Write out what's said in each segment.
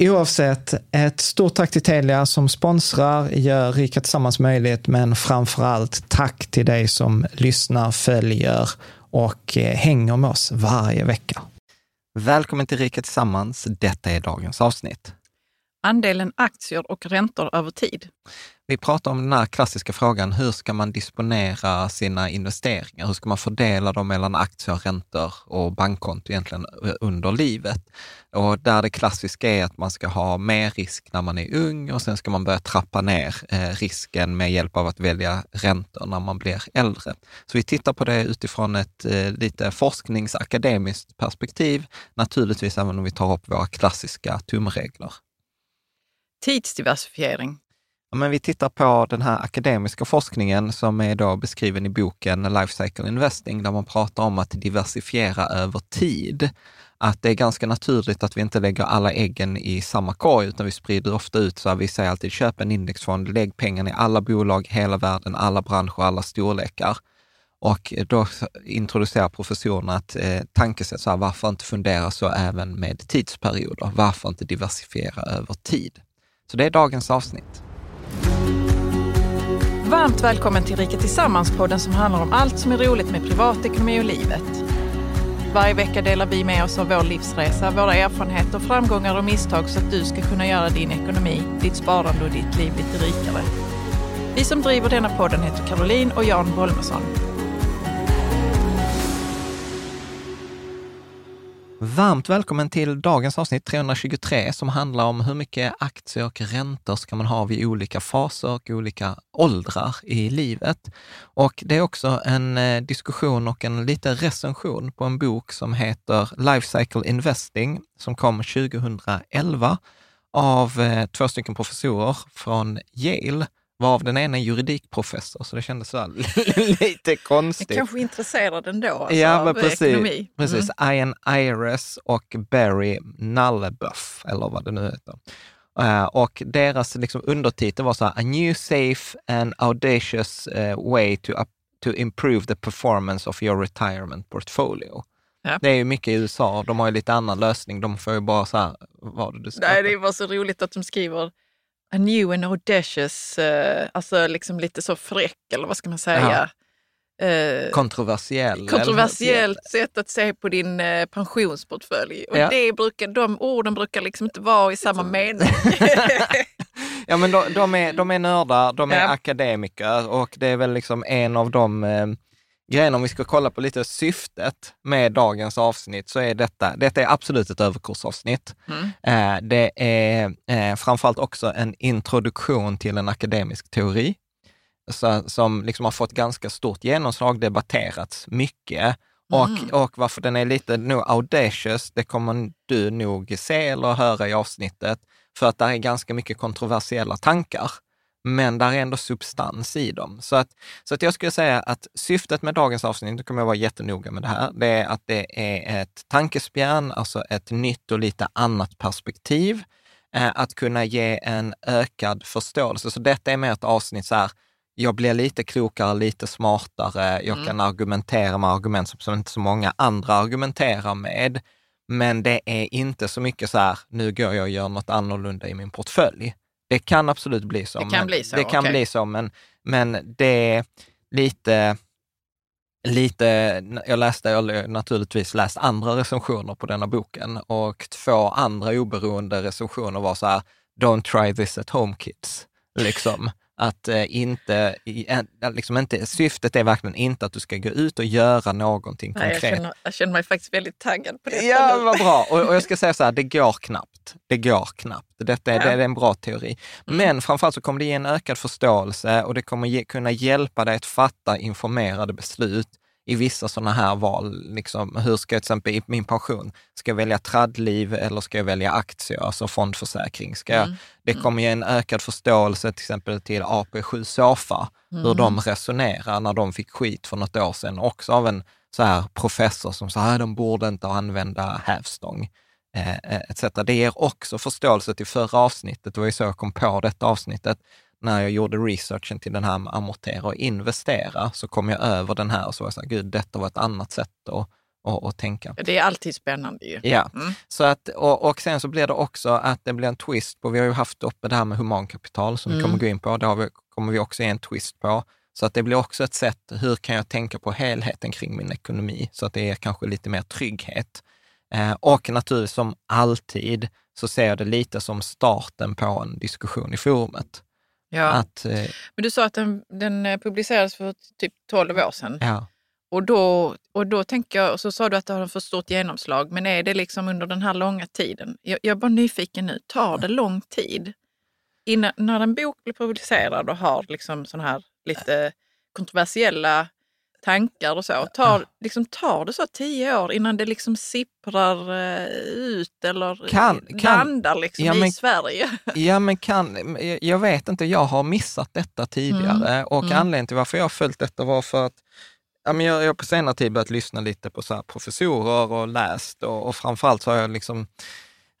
Oavsett, ett stort tack till Telia som sponsrar, gör Rika Tillsammans möjligt, men framför allt tack till dig som lyssnar, följer och eh, hänger med oss varje vecka. Välkommen till Rika Tillsammans. Detta är dagens avsnitt. Andelen aktier och räntor över tid. Vi pratar om den här klassiska frågan, hur ska man disponera sina investeringar? Hur ska man fördela dem mellan aktier, räntor och bankkonto egentligen under livet? Och där det klassiska är att man ska ha mer risk när man är ung och sen ska man börja trappa ner eh, risken med hjälp av att välja räntor när man blir äldre. Så vi tittar på det utifrån ett eh, lite forskningsakademiskt perspektiv, naturligtvis även om vi tar upp våra klassiska tumregler. Tidsdiversifiering. Men vi tittar på den här akademiska forskningen som är då beskriven i boken Life Cycle Investing, där man pratar om att diversifiera över tid. Att det är ganska naturligt att vi inte lägger alla äggen i samma korg, utan vi sprider ofta ut, så här, vi säger alltid köp en indexfond, lägg pengarna i alla bolag, hela världen, alla branscher, alla storlekar. Och då introducerar professorerna ett eh, tankesätt, så här, varför inte fundera så även med tidsperioder? Varför inte diversifiera över tid? Så det är dagens avsnitt. Varmt välkommen till Rika Tillsammans-podden som handlar om allt som är roligt med privatekonomi och livet. Varje vecka delar vi med oss av vår livsresa, våra erfarenheter, framgångar och misstag så att du ska kunna göra din ekonomi, ditt sparande och ditt liv lite rikare. Vi som driver denna podden heter Caroline och Jan Bolmesson. Varmt välkommen till dagens avsnitt 323 som handlar om hur mycket aktier och räntor ska man ha vid olika faser och olika åldrar i livet. Och det är också en eh, diskussion och en liten recension på en bok som heter Life Cycle Investing som kom 2011 av eh, två stycken professorer från Yale varav den ena är juridikprofessor, så det kändes så lite konstigt. Jag kanske är intresserad ändå alltså, ja, av men precis, ekonomi. Precis, Ian Ayres och Barry Nallebuff, eller vad det nu heter. Uh, och deras liksom, undertitel var så här, A new safe and audacious uh, way to, up, to improve the performance of your retirement portfolio. Ja. Det är ju mycket i USA, de har ju lite annan lösning. De får ju bara så här, vad du ska. Nej, det var så roligt att de skriver a new and audacious, eh, alltså liksom lite så fräck eller vad ska man säga? Eh, Kontroversiell. kontroversiellt sätt att se på din eh, pensionsportfölj. Och Ja. det brukar, de orden brukar liksom inte vara i samma mening. Ja, men de, de, är, de är nördar, de är Ja. akademiker och det är väl liksom en av de grejerna, om vi ska kolla på lite syftet med dagens avsnitt, så är detta, detta är absolut ett överkursavsnitt. Mm. Eh, det är eh, framförallt också en introduktion till en akademisk teori, så, som liksom har fått ganska stort genomslag, debatterats mycket. Och, och varför den är lite nog audacious, det kommer du nog se eller höra i avsnittet, för att där är ganska mycket kontroversiella tankar. Men där är ändå substans i dem. Så att, så att jag skulle säga att syftet med dagens avsnitt, nu kommer jag vara jättenoga med det här, det är att det är ett tankespjärn, alltså ett nytt och lite annat perspektiv. Eh, att kunna ge en ökad förståelse. Så detta är mer ett avsnitt så här, jag blir lite klokare, lite smartare, jag kan argumentera med argument som, som inte så många andra argumenterar med. Men det är inte så mycket så här, nu går jag och gör något annorlunda i min portfölj. Det kan absolut bli så. Det kan men, bli så, Det kan okej. bli så, men, men det är lite, lite, jag läste, jag har naturligtvis läst andra recensioner på denna boken och två andra oberoende recensioner var så här, don't try this at home kids. Liksom. Att eh, inte, liksom inte, syftet är verkligen inte att du ska gå ut och göra någonting Nej, jag, konkret. känner, jag känner mig faktiskt väldigt taggad på detta Ja, nu. vad bra. Och, och jag ska säga så här, det går knappt. Det går knappt. Detta är, Ja. Mm. det är en bra teori. Men framförallt så kommer det ge en ökad förståelse och det kommer ge, kunna hjälpa dig att fatta informerade beslut i vissa sådana här val. Liksom, hur ska jag till exempel i min pension, ska jag välja traddliv eller ska jag välja aktier, alltså fondförsäkring? Ska jag, Mm. Det kommer ge en ökad förståelse till exempel till AP7 Sofa, hur Mm. de resonerar när de fick skit för något år sedan, också av en så här professor som sa att de borde inte använda hävstång. Eh, eh, etc. Det ger också förståelse till förra avsnittet. Det var ju så jag kom på detta avsnittet. När jag gjorde researchen till den här med amortera och investera, så kom jag över den här och så var jag så här, gud, detta var ett annat sätt att, att, att tänka. Det är alltid spännande ju. Ja, Mm. så att, och, och sen så blir det också att det blir en twist på, vi har ju haft uppe det här med humankapital som vi kommer gå in på, det har vi, kommer vi också ge en twist på. Så att det blir också ett sätt, hur kan jag tänka på helheten kring min ekonomi? Så att det är kanske lite mer trygghet. Eh, och naturligtvis som alltid så ser jag det lite som starten på en diskussion i forumet. Ja. Att, eh, Men du sa att den, den eh, publicerades för typ 12 år sedan. ja, Och då, och då tänker jag, och så sa du att det har fått stort genomslag, men är det liksom under den här långa tiden? Jag, jag är bara nyfiken nu, tar det lång tid? Innan, när en bok blir publicerad och har liksom sån här lite kontroversiella tankar och så, tar, liksom, tar det så tio år innan det liksom sipprar eh, ut eller Kan- kan- landar liksom Ja, i men- Sverige? Ja, men kan, jag vet inte, jag har missat detta tidigare och Mm. anledningen till varför jag har följt detta var för att ja, men jag har på senare tid börjat lyssna lite på så professorer och läst och, och framförallt så har jag liksom,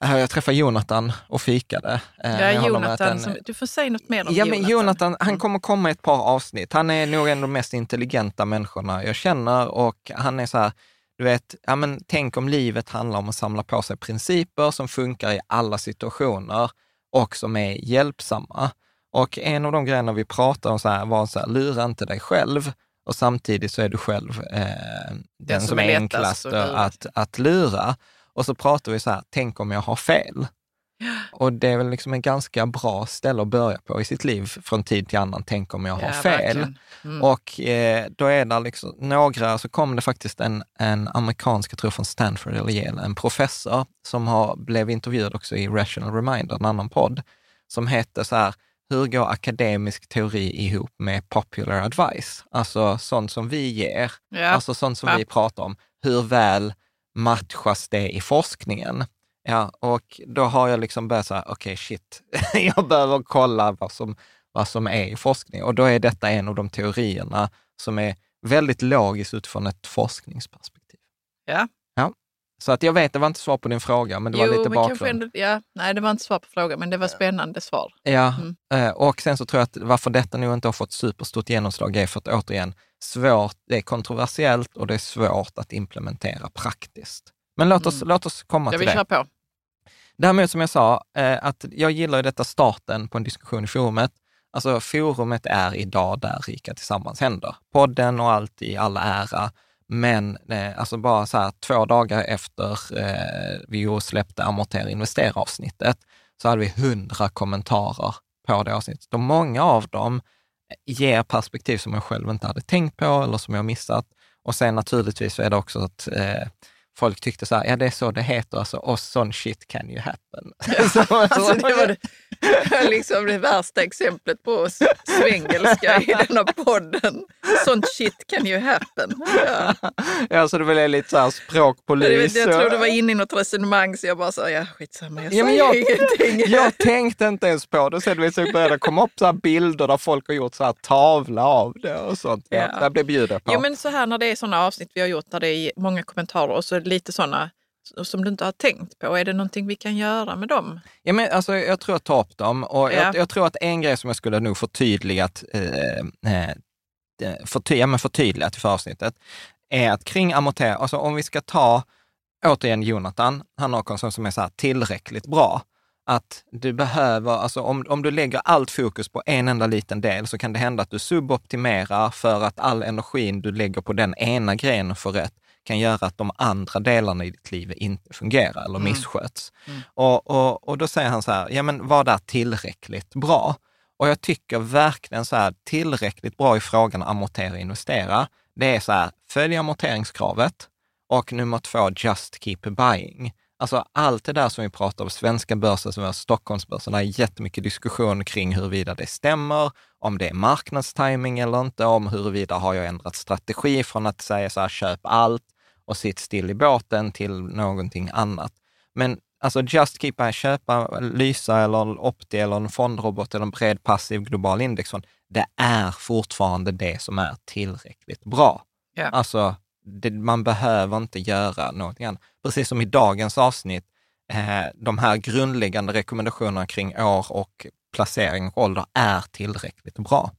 jag träffade Jonathan och fikade. eh, Ja, Jonathan, en- som, du får säga något mer om Ja, Jonathan. men Jonathan, han Mm. kommer komma i ett par avsnitt. Han är nog en av de mest intelligenta människorna jag känner och han är så här, du vet, ja, men tänk om livet handlar om att samla på sig principer som funkar i alla situationer och som är hjälpsamma. Och en av de grejerna vi pratade om så här var så här, lura inte dig själv och samtidigt så är du själv eh, den, som, som är, enklast att, att lura. Och så pratar vi så här, tänk om jag har fel. Och det är väl liksom en ganska bra ställe att börja på i sitt liv från tid till annan. Tänk om jag har Ja, fel. Mm. Och eh, då är det liksom några, så kom det faktiskt en, en amerikansk, jag tror från Stanford eller Yale, en professor som har, blev intervjuad också i Rational Reminder, en annan podd, som hette så här, hur går akademisk teori ihop med popular advice? Alltså sånt som vi ger, Ja. alltså sånt som Ja. vi pratar om. Hur väl matchas det i forskningen? Ja, och då har jag liksom börjat säga, okej shit, jag behöver kolla vad som, vad som är i forskning. Och då är detta en av de teorierna som är väldigt logiskt utifrån ett forskningsperspektiv. Ja. Ja. Så att jag vet, det var inte svar på din fråga, men det var jo, lite men bakgrund. ändå, ja, nej, det var inte svar på frågan, men det var spännande svar. Ja, Mm. eh, och sen så tror jag att varför detta nog inte har fått superstort genomslag är för att återigen, svårt, det är kontroversiellt och det är svårt att implementera praktiskt. Men låt oss, Mm. låt oss komma Jag till vill det. köra på. Däremot som jag sa, eh, att jag gillar ju detta starten på en diskussion i forumet. Alltså forumet är idag där Rika Tillsammans händer. Podden och allt i all ära, men eh, alltså bara så här två dagar efter eh, vi släppte Amortera Investera avsnittet så hade vi hundra kommentarer på det avsnittet. Och många av dem ger perspektiv som jag själv inte hade tänkt på eller som jag missat. Och sen naturligtvis är det också att eh, folk tyckte så här, ja det är så det heter, alltså och sån shit can you happen. Så- Alltså, det var det, liksom det värsta exemplet på svengelska i denna podden. Sånt shit can you happen. Ja. ja, så det är lite så här Jag, språkpolis. jag och- tror det var inne i något resonemang så jag bara sa, ja skitsamma, jag Ja, säger jag, ingenting. jag tänkte inte ens på det. Sen så började det komma upp så bilder där folk har gjort så här tavla av det och sånt. Ja. Ja. Det blev bjudet på. Jo men så här när det är sådana avsnitt vi har gjort där det är många kommentarer och så lite sådana som du inte har tänkt på. Är det någonting vi kan göra med dem? Ja, men alltså, jag tror att ta upp dem och Ja. jag, jag tror att en grej som jag skulle nog förtydligat, eh, eh, förty, ja, men förtydligat i avsnittet är att kring amortera, alltså om vi ska ta, återigen Jonathan, han har konsum som är så här tillräckligt bra. Att du behöver, alltså om, om du lägger allt fokus på en enda liten del så kan det hända att du suboptimerar för att all energin du lägger på den ena grejen för rätt kan göra att de andra delarna i ditt liv inte fungerar eller missköts. Och, och, och då säger han så här, ja men vad är tillräckligt bra? Och jag tycker verkligen så här, tillräckligt bra i frågan amortera och investera, det är så här, följ amorteringskravet och nummer två, just keep buying. Alltså allt det där som vi pratar om, svenska börsen som är Stockholmsbörsen, det är jättemycket diskussion kring huruvida det stämmer, om det är marknadstiming eller inte, om huruvida har jag ändrat strategi från att säga så här, köp allt och sitt still i båten till någonting annat. Men alltså Just Keep, att köpa Lysa eller Opti eller en fondrobot eller en bred passiv global indexfond, det är fortfarande det som är tillräckligt bra. Ja. Alltså, det, man behöver inte göra någonting annat. Precis som i dagens avsnitt, eh, de här grundläggande rekommendationerna kring år och placering och ålder är tillräckligt bra.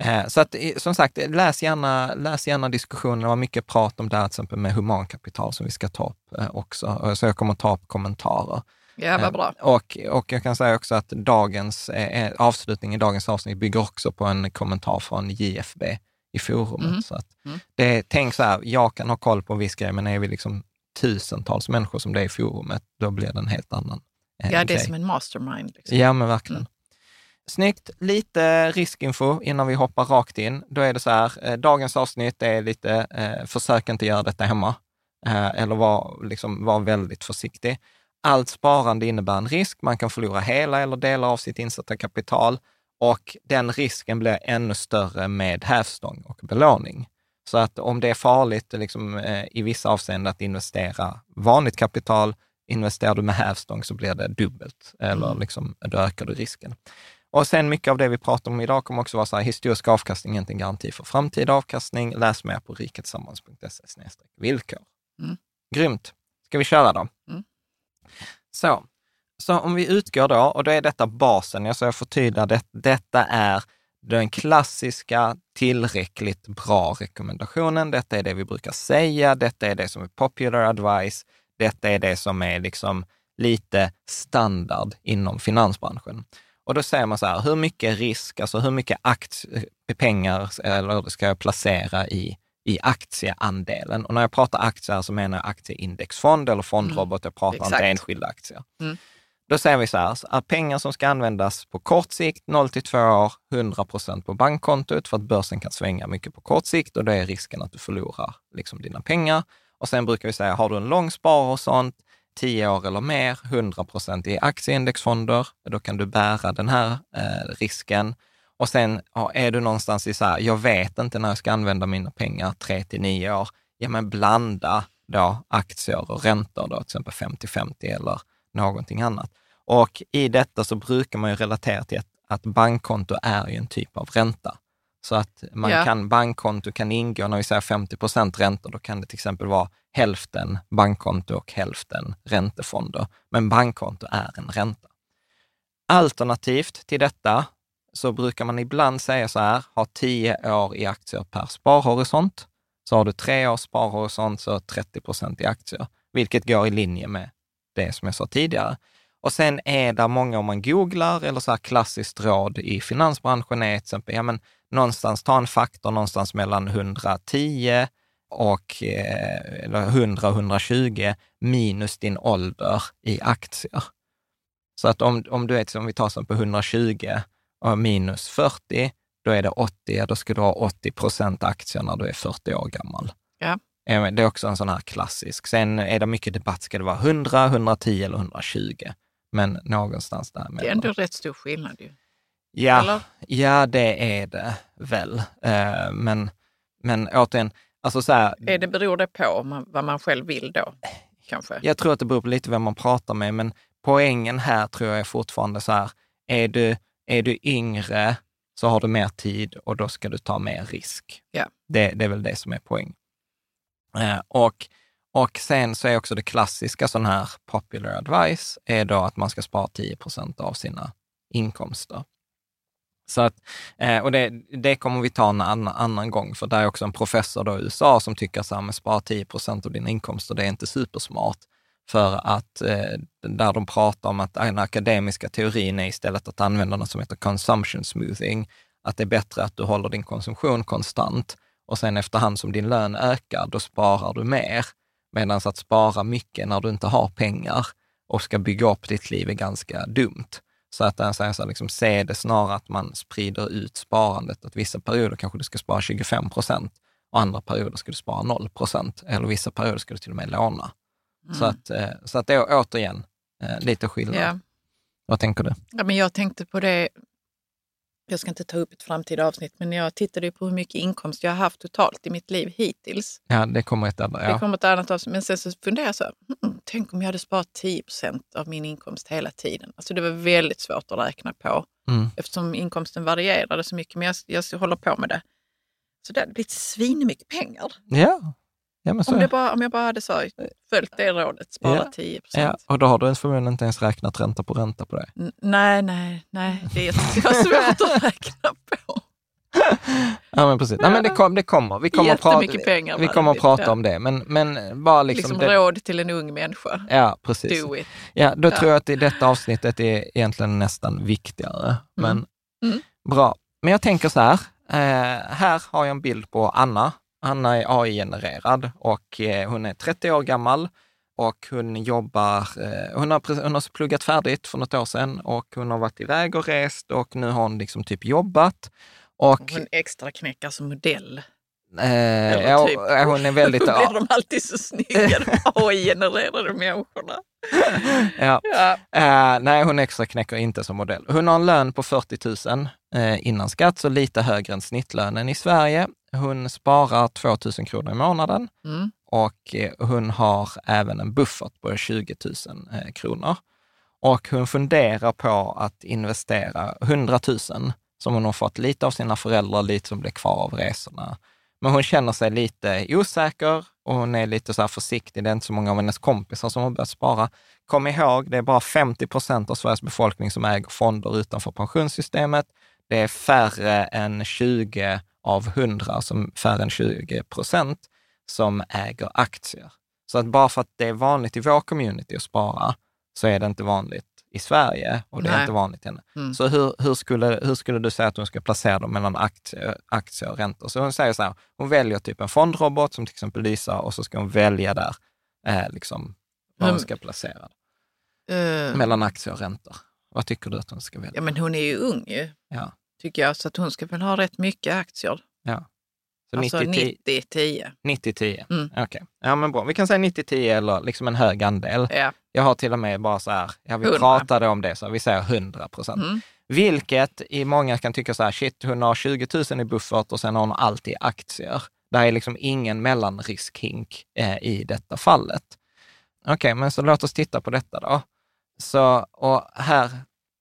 Eh, så att, som sagt, läs gärna, läs gärna diskussionen. Det var mycket prat om det här till exempel med humankapital som vi ska ta upp eh, också. Eh, Så jag kommer ta upp kommentarer. Ja, vad bra. Och, och jag kan säga också att dagens avslutning i dagens avsnitt bygger också på en kommentar från JFB i forumet. Mm. Så att Mm. det, tänk så här, jag kan ha koll på en viss grej, men är vi liksom tusentals människor som det är i forumet, då blir det en helt annan Ja, det är grej. som en mastermind. Liksom. Ja, men verkligen. Mm. Snyggt. Lite riskinfo innan vi hoppar rakt in. Då är det så här, eh, dagens avsnitt är lite, eh, försök inte göra detta hemma. Eh, eller var, liksom, var väldigt försiktig. Allt sparande innebär en risk. Man kan förlora hela eller delar av sitt insatta kapital och den risken blir ännu större med hävstång och belåning. Så att om det är farligt liksom, eh, i vissa avseenden att investera vanligt kapital, investerar du med hävstång så blir det dubbelt, eller liksom, då ökar du risken. Och sen mycket av det vi pratar om idag kommer också vara så här, historisk avkastning är inte en garanti för framtida avkastning. Läs mer på riketillsammans.se villkor. Mm. Grymt. Ska vi köra då? Mm. Så. så om vi utgår då, och då är detta basen, jag ska förtydliga det, detta är den klassiska tillräckligt bra rekommendationen. Detta är det vi brukar säga, detta är det som är popular advice, detta är det som är liksom lite standard inom finansbranschen. Och då säger man så här, hur mycket risk, alltså hur mycket aktie, pengar eller ska jag placera i, i aktieandelen? Och när jag pratar aktier så menar jag aktieindexfond eller fondrobot, jag pratar inte Exakt. enskilda aktier. Mm. Då säger vi så här, så att pengar som ska användas på kort sikt, 0 till 2 år, 100 procent på bankkontot, för att börsen kan svänga mycket på kort sikt och då är risken att du förlorar liksom dina pengar. Och sen brukar vi säga, har du en lång sparhorisont, 10 år eller mer, 100 procent i aktieindexfonder, då kan du bära den här eh, risken. Och sen är du någonstans i så här, jag vet inte när jag ska använda mina pengar, 3 till 9 år, ja men blanda då aktier och räntor då, till exempel 50-50 eller någonting annat. Och i detta så brukar man ju relatera till att, att bankkonto är ju en typ av ränta. Så att man Ja. kan, bankkonto kan ingå, när vi säger 50 procent räntor, då kan det till exempel vara hälften bankkonto och hälften räntefonder. Men bankkonto är en ränta. Alternativt till detta så brukar man ibland säga så här, ha 10 år i aktier per sparhorisont. Så har du tre års sparhorisont så 30 procent i aktier, vilket går i linje med det som jag sa tidigare. Och sen är det många, om man googlar eller så här klassiskt råd i finansbranschen är till exempel, ja men någonstans, ta en faktor någonstans mellan 110 och eh, eller 100 och 120 minus din ålder i aktier. Så att om, om du är, om vi tar som på 120 och minus 40, då är det 80, ja, då ska du ha 80 procent aktier när du är 40 år gammal. Ja. Det är också en sån här klassisk. Sen är det mycket debatt, ska det vara 100, 110 eller 120? Men någonstans där Det är ändå rätt stor skillnad ju. Ja, Eller? ja, det är det väl. Eh, men, men återigen, alltså så här, Är det, beror det på vad man själv vill då? Kanske? jag tror att det beror på lite vem man pratar med, men poängen här tror jag är fortfarande så här, är du, är du yngre så har du mer tid och då ska du ta mer risk. Ja. Det, det är väl det som är poäng. Eh, och, och sen så är också det klassiska sån här popular advice, är då att man ska spara 10 procent av sina inkomster. Så att, eh, och det, det kommer vi ta en annan, annan gång, för det är också en professor då i USA som tycker så här, men spara 10 procent av dina inkomster, det är inte supersmart. För att eh, där de pratar om att den akademiska teorin är istället att använda något som heter consumption smoothing, att det är bättre att du håller din konsumtion konstant och sen efterhand som din lön ökar, då sparar du mer. Medan att spara mycket när du inte har pengar och ska bygga upp ditt liv är ganska dumt. Så att den säger så här, liksom, se det snarare att man sprider ut sparandet. Att vissa perioder kanske du ska spara 25 procent och andra perioder ska du spara 0 procent. Eller vissa perioder ska du till och med låna. Så att, eh, så att det är återigen eh, lite skillnad. Ja. Vad tänker du? Ja, men jag tänkte på det, jag ska inte ta upp ett framtida avsnitt, men jag tittade ju på hur mycket inkomst jag har haft totalt i mitt liv hittills. Ja, det kommer ett annat. Det Ja. kommer ett annat avsnitt, men sen så funderade jag så här, hmm, tänk om jag hade sparat 10 procent av min inkomst hela tiden. Alltså det var väldigt svårt att räkna på Mm. eftersom inkomsten varierade så mycket, men jag, jag håller på med det. Så det hade blivit svinmycket pengar. Ja. Ja, Om, det bara, om jag bara hade så, följt det rådet, spara Ja. 10 Ja, och då har du förmodligen inte ens räknat ränta på ränta på det. N- Nej, nej, nej. Det är svårt att räkna på. Ja, men precis. Nej, men det, kom, det kommer. Vi kommer att prata, pengar vi kommer att prata om det. Men, men bara liksom... Liksom det, råd till en ung människa. ja, precis. Do it. Ja, då Ja. tror jag att detta avsnittet är egentligen nästan viktigare. Men Mm. bra. Men jag tänker så här, eh, här har jag en bild på Anna. Anna är AI-genererad och eh, hon är 30 år gammal och hon jobbar, eh, hon, har, hon har pluggat färdigt för något år sedan och hon har varit iväg och rest och nu har hon liksom typ jobbat. Och Hon extra knäcker som modell. eh, ja, typ. hon är väldigt... Då blir de alltid så snygga, de AI-genererade människorna. ja. Ja. Eh, nej, hon extra knäcker inte som modell. Hon har en lön på 40 000 eh, innan skatt, så lite högre än snittlönen i Sverige. Hon sparar 2 000 kronor i månaden Mm. och eh, hon har även en buffert på 20 000 eh, kronor. Och hon funderar på att investera 100 000 som hon har fått lite av sina föräldrar, lite som blev kvar av resorna. Men hon känner sig lite osäker och hon är lite så här försiktig. Det är inte så många av hennes kompisar som har börjat spara. Kom ihåg, det är bara 50 procent av Sveriges befolkning som äger fonder utanför pensionssystemet. Det är färre än 20 av 100, som färre än 20 procent, som äger aktier. Så att bara för att det är vanligt i vår community att spara, så är det inte vanligt i Sverige och det är Nej. inte vanligt henne. Mm. Så hur, hur, skulle, hur skulle du säga att hon ska placera dem mellan aktier, aktier och räntor? Så hon säger så här, hon väljer typ en fondrobot som till exempel Lysa och så ska hon välja där eh, liksom, vad hon Mm. ska placera Eh, mellan aktier och räntor. Vad tycker du att hon ska välja? ja, men hon är ju ung ju, Ja, tycker jag, så att hon ska väl ha rätt mycket aktier. ja. Så Alltså 90-10. 90-10. 90-10. Mm. Okej, ja men bra. Vi kan säga 90-10 eller liksom en hög andel. Ja. Jag har till och med bara så här, ja vi 100. pratade om det, så vi säger 100 procent. Mm. Vilket i många kan tycka så här, shit, hon har 20 000 i buffert och sen har hon alltid aktier. Det är liksom ingen mellanriskhink eh, i detta fallet. Okej, men så låt oss titta på detta då. Så, och här,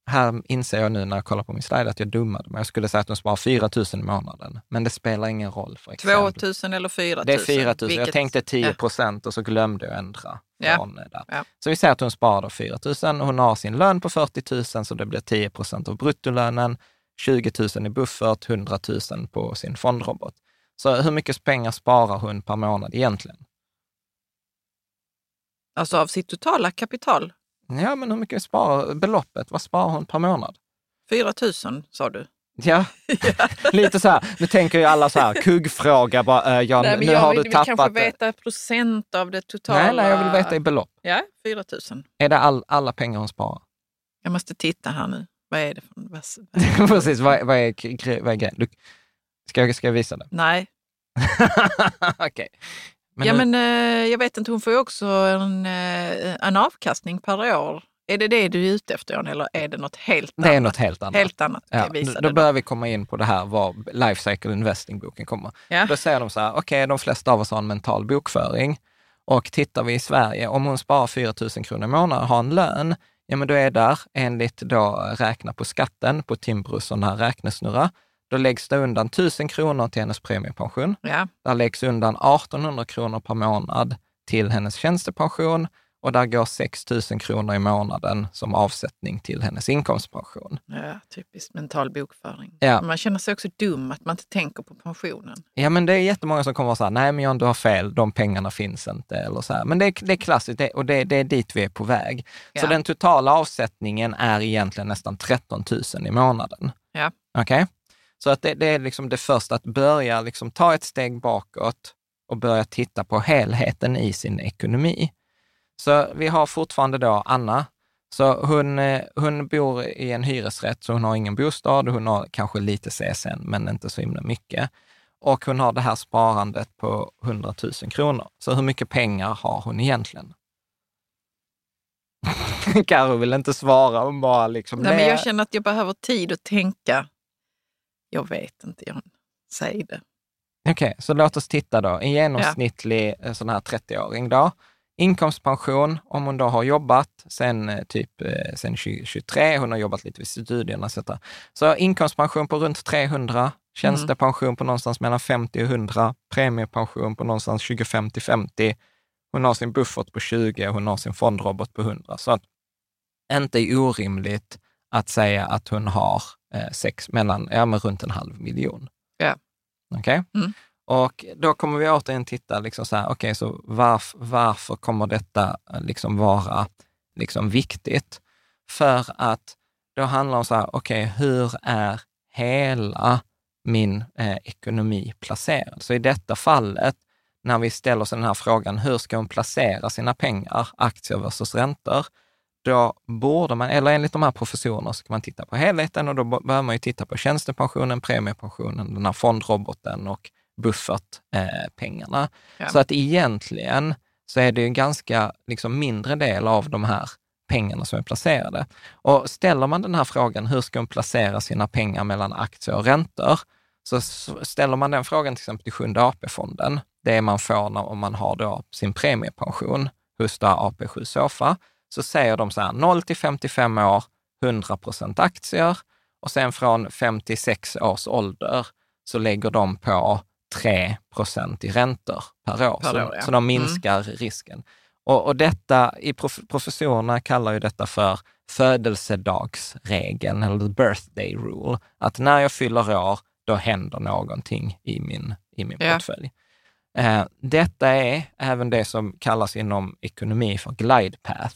här inser jag nu när jag kollar på min slide att jag dummade mig. Jag skulle säga att de sparar 4 000 i månaden, men det spelar ingen roll för Excel. 2 000 eller 4 000? Det är 4 000. Vilket... Jag tänkte 10 procent och så glömde jag ändra. Ja. Ja. Så vi säger att hon sparar 4 000. Hon har sin lön på 40 000, så det blir 10 procent av bruttolönen. 20 000 i buffert, 100 000 på sin fondrobot. Så hur mycket pengar sparar hon per månad egentligen? Alltså av sitt totala kapital? Ja, men hur mycket sparar beloppet? Vad sparar hon per månad? 4 000 sa du. Ja, lite så här. Nu tänker ju alla så här, kuggfråga bara, äh, ja, nej, nu har vill, du tappat... Jag vill kanske veta procent av det totala. Nej, nej, jag vill veta i belopp. Ja, 4 000. Är det all, alla pengar hon sparar? Jag måste titta här nu. Vad är det för... Vad, Precis, vad, vad, är, vad är grejen? Ska jag, ska jag visa det? Nej. Okej. Okay. Men ja, nu... men eh, jag vet inte, hon får ju också en, eh, en avkastning per år. Är det det du är ute efter, Jan, eller är det något helt annat? Det är något helt annat. Helt annat. Ja, då, då börjar vi komma in på det här var Life Cycle Investing-boken kommer. Ja. Då säger de så här, okej, okay, de flesta av oss har en mental bokföring. Och tittar vi i Sverige, om hon sparar 4 000 kronor i månaden och har en lön, ja men då är där, enligt då räkna på skatten på Timbros sån här räknesnurra, då läggs det undan 1000 kronor till hennes premiepension. Ja. Där läggs undan 1800 kronor per månad till hennes tjänstepension och där går 6 000 kronor i månaden som avsättning till hennes inkomstpension. Ja, typiskt mental bokföring. Ja. Man känner sig också dum att man inte tänker på pensionen. Ja, men det är jättemånga som kommer så här, nej men John, du har fel, de pengarna finns inte. Eller så här. Men det är, det är klassiskt det, och det, det, är dit vi är på väg. Ja. Så den totala avsättningen är egentligen nästan 13 000 i månaden. Ja. Okej? Okay? Så att det, det, är liksom det första, att börja liksom ta ett steg bakåt och börja titta på helheten i sin ekonomi. Så vi har fortfarande då Anna. Så hon, eh, hon bor i en hyresrätt, så hon har ingen bostad. Hon har kanske lite CSN, men inte så himla mycket. Och hon har det här sparandet på 100 000 kronor. Så hur mycket pengar har hon egentligen? Karo vill inte svara, hon bara liksom... Nej, men jag känner att jag behöver tid att tänka. Jag vet inte, John. Säg det. Okej, okay, så låt oss titta då. En genomsnittlig ja. Eh, sån här 30-åring då. Inkomstpension, om hon då har jobbat sen eh, typ eh, sen 2023, hon har jobbat lite vid studierna etc. Så inkomstpension på runt 300, tjänstepension på någonstans mellan 50 och 100, premiepension på någonstans 25 till 50. Hon har sin buffert på 20 och hon har sin fondrobot på 100. Så att inte orimligt att säga att hon har eh, sex mellan, ja men runt en halv miljon. Ja. Okej? Okay? Mm. Och då kommer vi återigen titta, liksom så här, okej, okay, så varf, varför kommer detta eh, liksom vara liksom viktigt? För att då handlar det om så här, okej, okay, hur är hela min eh, ekonomi placerad? Så i detta fallet, när vi ställer oss den här frågan, hur ska hon placera sina pengar, aktier versus räntor? Då borde man, eller enligt de här professorerna, så kan man titta på helheten och då behöver man ju titta på tjänstepensionen, premiepensionen, den här fondroboten och buffertpengarna. Eh, ja. Så att egentligen så är det en ganska liksom, mindre del av de här pengarna som är placerade. Och ställer man den här frågan, hur ska man placera sina pengar mellan aktier och räntor? Så ställer man den frågan till exempel till Sjunde AP-fonden, det man får när, om man har då sin premiepension hos AP7 Sofa, så säger de så här, 0 till 55 år, 100 procent aktier och sen från 56 års ålder så lägger de på 3 procent i räntor per år. Per så, år ja. så de minskar mm. risken. Och, och detta, i prof, professorerna kallar ju detta för födelsedagsregeln, eller the birthday rule. Att när jag fyller år, då händer någonting i min, i min ja. portfölj. Eh, detta är även det som kallas inom ekonomi för glide path.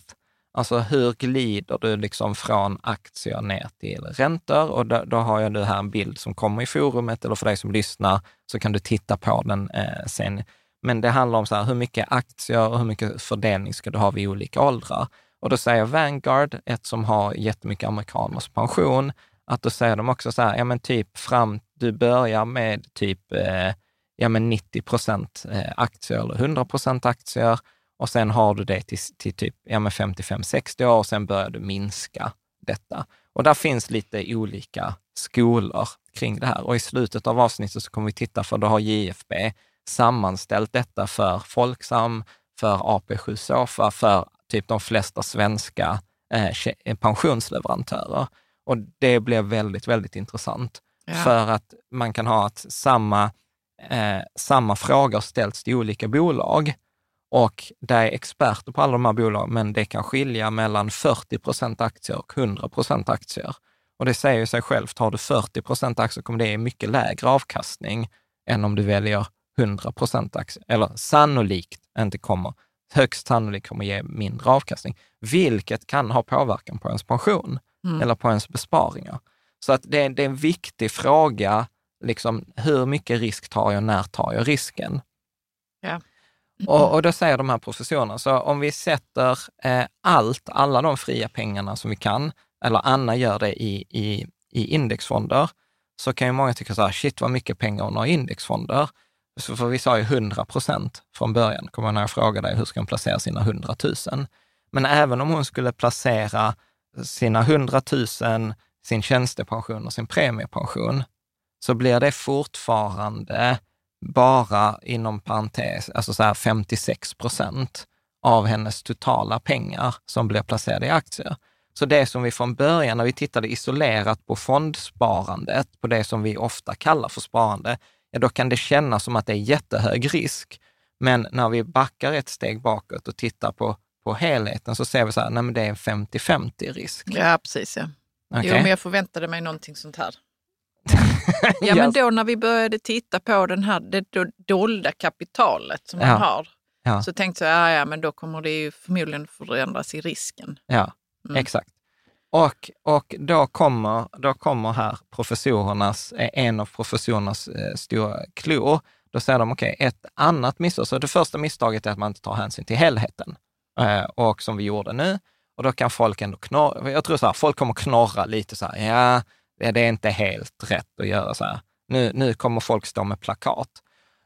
Alltså hur glider du liksom från aktier ner till räntor? Och då, då har jag nu här en bild som kommer i forumet, eller för dig som lyssnar, så kan du titta på den eh, sen. Men det handlar om så här, hur mycket aktier och hur mycket fördelning ska du ha vid olika åldrar? Och då säger Vanguard, ett som har jättemycket amerikaners pension, att då säger de också så här, ja men typ fram, du börjar med typ eh, ja men 90 eh, procent aktier eller 100 procent aktier och sen har du det till, till typ ja, 55-60 år och sen börjar du minska detta. Och där finns lite olika skolor kring det här. Och i slutet av avsnittet så kommer vi titta, för då har JFB sammanställt detta för Folksam, för AP7 Sofa, för typ de flesta svenska eh, pensionsleverantörer. Och det blir väldigt, väldigt intressant. Ja. För att man kan ha att samma, eh, samma frågor ställs till olika bolag och det är experter på alla de här bolagen, men det kan skilja mellan 40 procent aktier och 100 procent aktier. Och det säger sig självt, har du 40 procent aktier kommer det ge mycket lägre avkastning än om du väljer 100 procent aktier, eller sannolikt inte kommer, högst sannolikt kommer ge mindre avkastning, vilket kan ha påverkan på ens pension Mm. eller på ens besparingar. Så att det, är- det är en viktig fråga, liksom, hur mycket risk tar jag, när tar jag risken? Ja. Och, och då säger de här professorerna, så om vi sätter eh, allt, alla de fria pengarna som vi kan, eller Anna gör det i, i, i indexfonder, så kan ju många tycka så här, shit vad mycket pengar hon har i indexfonder. Så för vi sa ju 100 procent från början, kommer jag när jag frågade dig hur ska hon placera sina 100 000? Men även om hon skulle placera sina 100 000, sin tjänstepension och sin premiepension, så blir det fortfarande bara inom parentes, alltså så här 56 procent av hennes totala pengar som blir placerade i aktier. Så det som vi från början, när vi tittade isolerat på fondsparandet, på det som vi ofta kallar för sparande, ja då kan det kännas som att det är jättehög risk. Men när vi backar ett steg bakåt och tittar på, på helheten så ser vi så här, nej men det är en 50-50 risk. Ja, precis. Ja. Okej? Jo, men jag förväntade mig någonting sånt här. Ja, men då när vi började titta på den här, det do- dolda kapitalet som man Ja. har, Ja. så tänkte jag, ja, ja, men då kommer det ju förmodligen förändras i risken. Ja, Mm. exakt. Och, och då, kommer, då kommer här professorernas, eh, en av professorernas eh, stora klor. Då säger de, okej, ett annat misstag. Så det första misstaget är att man inte tar hänsyn till helheten. Eh, och som vi gjorde nu. Och då kan folk ändå knorra, jag tror så här, folk kommer knorra lite så här, ja, det är inte helt rätt att göra så här. Nu, nu kommer folk stå med plakat.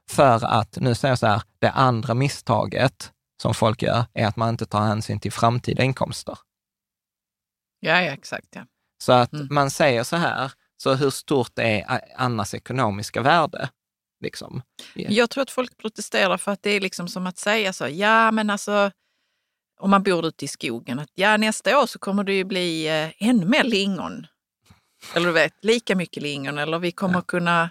För att, nu säger jag så här, det andra misstaget som folk gör är att man inte tar hänsyn till framtida inkomster. Ja, ja exakt. Ja. Så att Mm. man säger så här, så hur stort är Annas ekonomiska värde? Liksom. Jag tror att folk protesterar för att det är liksom som att säga så, ja men alltså, om man bor ute i skogen, att ja nästa år så kommer det ju bli eh, ännu mer lingon. Eller du vet, lika mycket lingon. Eller vi kommer kunna,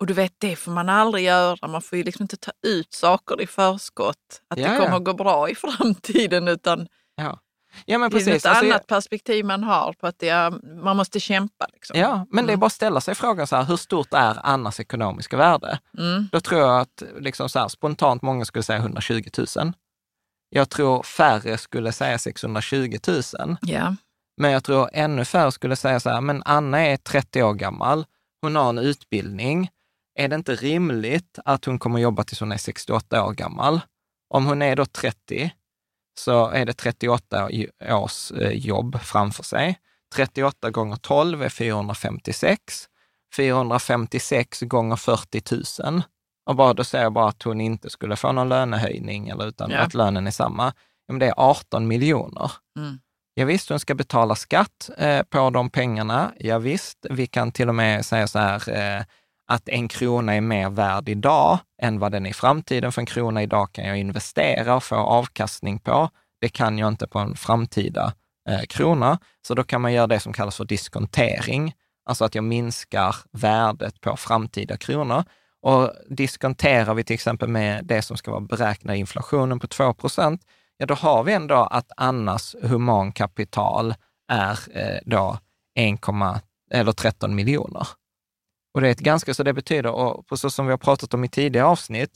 och du vet det får man aldrig göra, man får ju liksom inte ta ut saker i förskott. Att Ja, det ja. kommer gå bra i framtiden utan Ja, ja men det är precis. ett Alltså, annat perspektiv man har på att det är, man måste kämpa. Liksom. Ja, men det är Mm. bara att ställa sig frågan så här, hur stort är Annas ekonomiska värde? Mm. Då tror jag att liksom så här, spontant många skulle säga 120 000. Jag tror färre skulle säga 620 000. Ja. Men jag tror ännu färre skulle säga så här, men Anna är 30 år gammal, hon har en utbildning. Är det inte rimligt att hon kommer jobba tills hon är 68 år gammal? Om hon är då 30 så är det 38 i- års eh, jobb framför sig. 38 gånger 12 är 456. 456 gånger 40 000. Och bara, då säger jag bara att hon inte skulle få någon lönehöjning, eller utan Ja. att lönen är samma. Ja, men det är 18 miljoner. Mm. Ja, visst, hon ska betala skatt eh, på de pengarna. Ja, visst, vi kan till och med säga så här eh, att en krona är mer värd idag än vad den är i framtiden. För en krona idag kan jag investera och få avkastning på. Det kan jag inte på en framtida eh, krona. Så då kan man göra det som kallas för diskontering, alltså att jag minskar värdet på framtida kronor. Och diskonterar vi till exempel med det som ska vara beräknad inflationen på 2 ja då har vi ändå att Annas humankapital är eh, då 1, eller 13 miljoner. Och det är ett ganska, så det betyder, och så som vi har pratat om i tidigare avsnitt,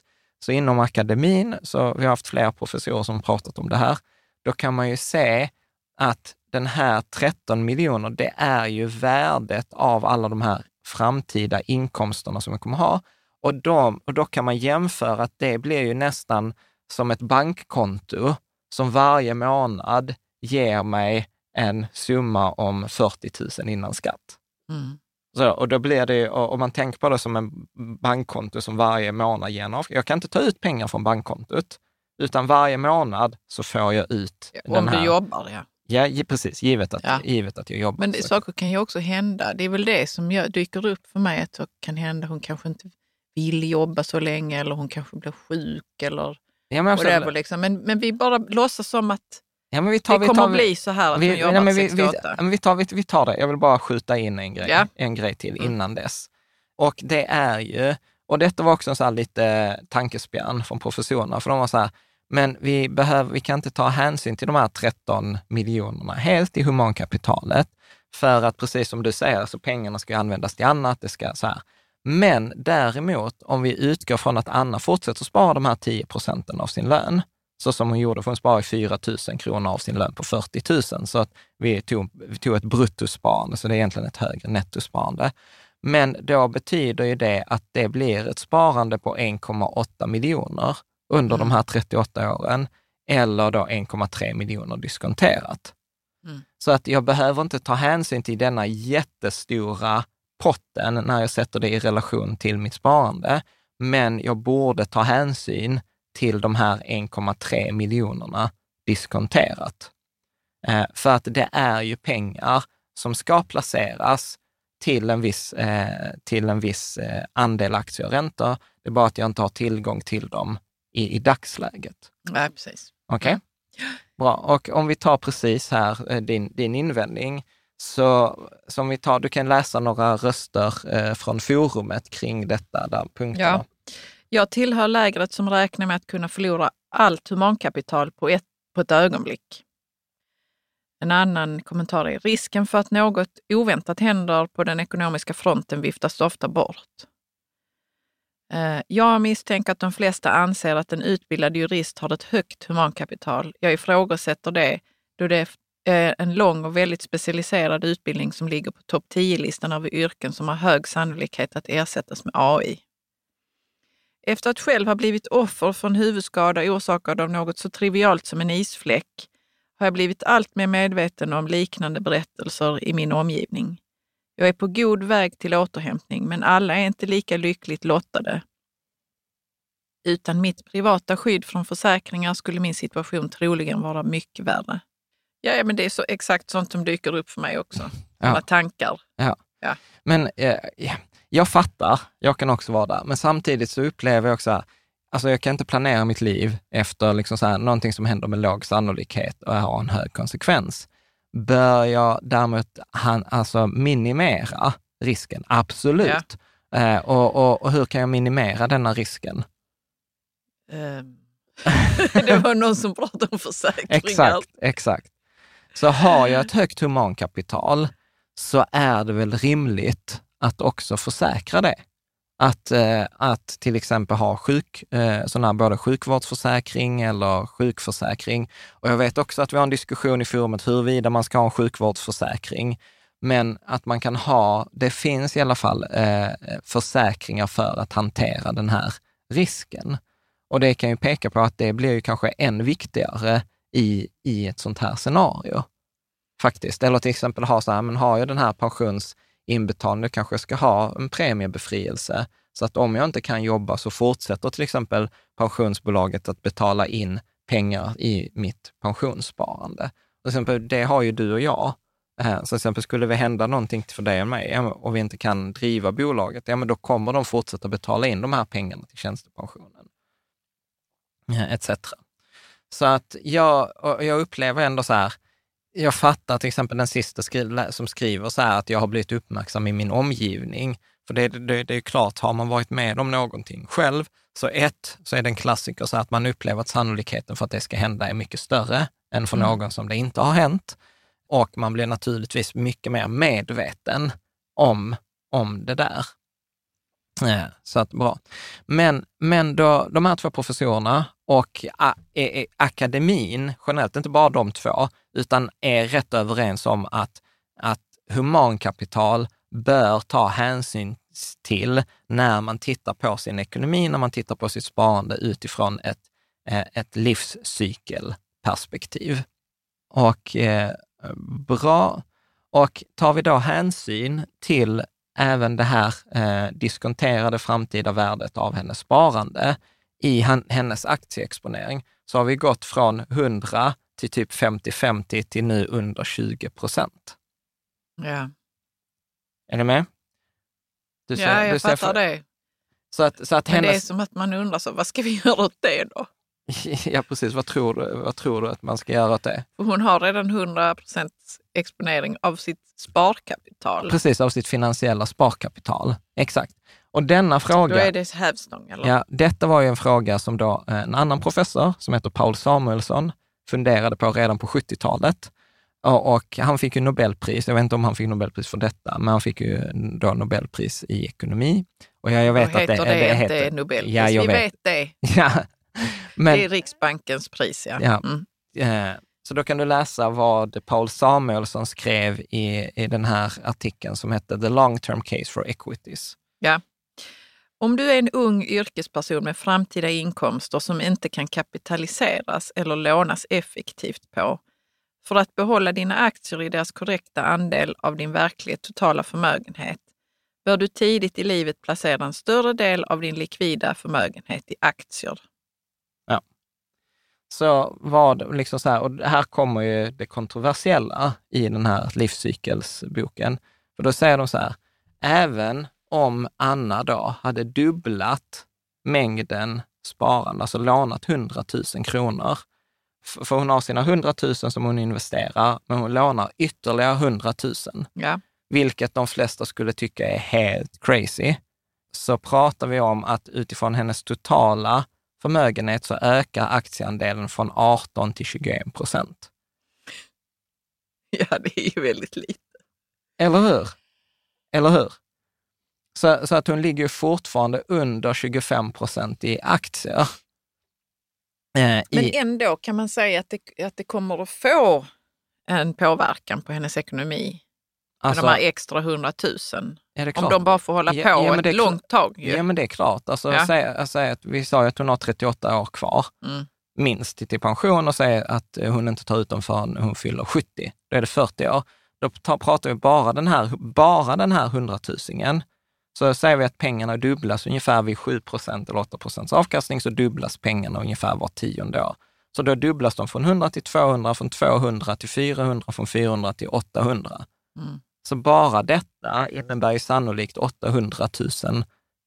så inom akademin, så vi har haft flera professorer som pratat om det här, då kan man ju se att den här 13 miljoner, det är ju värdet av alla de här framtida inkomsterna som man kommer ha. Och, de, och då kan man jämföra att det blir ju nästan som ett bankkonto som varje månad ger mig en summa om 40 000 innan skatt. Mm. Så, och då blir det, om man tänker på det som en bankkonto som varje månad ger en Jag kan inte ta ut pengar från bankkontot, utan varje månad så får jag ut Om den du här. jobbar, ja. Ja, precis. Givet att, Ja. givet att jag jobbar. Men det, saker kan ju också hända. Det är väl det som gör, dyker upp för mig, att det kan hända hon kanske inte vill jobba så länge eller hon kanske blir sjuk eller ja, men whatever. Liksom. Men, men vi bara låtsas som att Ja, men vi tar, det vi kommer tar, att bli så här att vi, jobbar nej, men vi, vi, 68. men vi, tar, vi, vi tar det. Jag vill bara skjuta in en grej, Ja. en grej till Mm. innan dess. Och det är ju, och detta var också en så lite tankespjärn från professorerna, för de var så här, men vi, behöver, vi kan inte ta hänsyn till de här 13 miljonerna helt i humankapitalet, för att precis som du säger, så pengarna ska användas till annat. Det ska så här. Men däremot, om vi utgår från att Anna fortsätter spara de här 10 procenten av sin lön, så som hon gjorde, för hon sparade 4 000 kronor av sin lön på 40 000, så att vi tog, vi tog ett bruttosparande, så det är egentligen ett högre nettosparande. Men då betyder ju det att det blir ett sparande på 1,8 miljoner under de här 38 åren, eller då 1,3 miljoner diskonterat. Mm. Så att jag behöver inte ta hänsyn till denna jättestora potten när jag sätter det i relation till mitt sparande, men jag borde ta hänsyn till de här 1,3 miljonerna diskonterat. Eh, för att det är ju pengar som ska placeras till en viss, eh, till en viss eh, andel aktier och räntor. Det är bara att jag inte har tillgång till dem i, i dagsläget. Nej, precis. Okej? Bra. Och om vi tar precis här din, din invändning, så som vi tar, du kan läsa några röster eh, från forumet kring detta, där punkterna. Ja. Jag tillhör lägret som räknar med att kunna förlora allt humankapital på ett, på ett ögonblick. En annan kommentar är risken för att något oväntat händer på den ekonomiska fronten viftas ofta bort. Eh, jag misstänker att de flesta anser att en utbildad jurist har ett högt humankapital. Jag ifrågasätter det då det Eh, en lång och väldigt specialiserad utbildning som ligger på topp 10-listan över yrken som har hög sannolikhet att ersättas med AI. Efter att själv ha blivit offer för en huvudskada orsakad av något så trivialt som en isfläck har jag blivit allt mer medveten om liknande berättelser i min omgivning. Jag är på god väg till återhämtning, men alla är inte lika lyckligt lottade. Utan mitt privata skydd från försäkringar skulle min situation troligen vara mycket värre. Ja, ja, men det är så exakt sånt som dyker upp för mig också. Ja. Alla tankar. Men eh, ja, jag fattar, jag kan också vara där, men samtidigt så upplever jag också här, alltså jag kan inte planera mitt liv efter liksom så här, någonting som händer med låg sannolikhet och har en hög konsekvens. Bör jag däremot han, alltså minimera risken? Absolut. Eh, och, och, och hur kan jag minimera denna risken? Ehm. det var någon som pratade om försäkringar. Exakt, exakt. Så har jag ett högt humankapital så är det väl rimligt att också försäkra det. Att, eh, att till exempel ha sjuk, eh, sån här både sjukvårdsförsäkring eller sjukförsäkring. Och jag vet också att vi har en diskussion i forumet huruvida man ska ha en sjukvårdsförsäkring. Men att man kan ha, det finns i alla fall eh, försäkringar för att hantera den här risken. Och det kan ju peka på att det blir ju kanske än viktigare i, i ett sånt här scenario. Faktiskt. Eller till exempel ha så här, men har jag den här pensionsinbetalningen, kanske jag ska ha en premiebefrielse. Så att om jag inte kan jobba så fortsätter till exempel pensionsbolaget att betala in pengar i mitt pensionssparande. Till exempel, det har ju du och jag. Eh, så till exempel skulle det hända någonting för dig och mig och vi inte kan driva bolaget, ja men då kommer de fortsätta betala in de här pengarna till tjänstepensionen. Eh, Etc. Så att jag, jag upplever ändå så här, jag fattar till exempel den sista skri som skriver så här att jag har blivit uppmärksam i min omgivning. För det, det, det är klart, har man varit med om någonting själv, så ett, så är det en klassiker så att man upplever att sannolikheten för att det ska hända är mycket större än för någon som det inte har hänt. Och man blir naturligtvis mycket mer medveten om, om det där. Ja, så att bra. Men, men då, de här två professorerna och e, e, akademin generellt, inte bara de två, utan är rätt överens om att, att humankapital bör ta hänsyn till när man tittar på sin ekonomi, när man tittar på sitt sparande utifrån ett, e, ett livscykelperspektiv. Och eh, bra. Och tar vi då hänsyn till även det här eh, diskonterade framtida värdet av hennes sparande i han, hennes aktieexponering, så har vi gått från 100 till typ 50-50 till nu under 20 procent. Ja, Är ni med? Du ja jag du fattar för- det. Så att, så att Men det är hennes... som att man undrar, så, vad ska vi göra åt det då? Ja, precis. Vad tror, du, vad tror du att man ska göra åt det? Hon har redan 100% exponering av sitt sparkapital. Precis, av sitt finansiella sparkapital. Exakt. Och denna fråga... Då är det hävstång, eller? Ja, detta var ju en fråga som då en annan professor, som heter Paul Samuelsson, funderade på redan på 70-talet. Och, han fick ju Nobelpris, jag vet inte om han fick Nobelpris för detta, men han fick ju då Nobelpris i ekonomi. Och jag, jag vet att det, det, det heter... inte Nobelpris, ja, vi vet. vet det. Ja. Men, det är Riksbankens pris, ja. ja. Mm. Eh, så då kan du läsa vad Paul Samuelsson skrev i, i den här artikeln som hette The long term case for equities. Ja. Om du är en ung yrkesperson med framtida inkomster som inte kan kapitaliseras eller lånas effektivt på, för att behålla dina aktier i deras korrekta andel av din verkliga totala förmögenhet, bör du tidigt i livet placera en större del av din likvida förmögenhet i aktier. Ja. Så vad, liksom så här, och här kommer ju det kontroversiella i den här livscykelsboken. För då säger de så här, även om Anna då hade dubblat mängden sparande, alltså lånat 100 000 kronor, för hon har sina 100 000 som hon investerar, men hon lånar ytterligare 100 000. Ja. Vilket de flesta skulle tycka är helt crazy. Så pratar vi om att utifrån hennes totala förmögenhet så ökar aktieandelen från 18 till 21 procent. Ja, det är ju väldigt lite. Eller hur? Eller hur? Så, så att hon ligger fortfarande under 25 procent i aktier. Eh, Men i, ändå kan man säga att det, att det kommer att få en påverkan på hennes ekonomi. Alltså, de här extra hundratusen. Om de bara får hålla på ja, ja, ett långt tag. Ju. Ja, men det är klart. Alltså, ja. säg, säg att vi sa att hon har 38 år kvar, mm. minst till pension och säger att hon inte tar ut dem förrän hon fyller 70. Då är det 40 år. Då tar, pratar vi bara den här, bara den här hundratusingen så säger vi att pengarna dubblas ungefär vid 7% eller 8% avkastning, så dubblas pengarna ungefär var tionde år. Så då dubblas de från 100 till 200, från 200 till 400, från 400 till 800. Mm. Så bara detta innebär ju sannolikt 800 000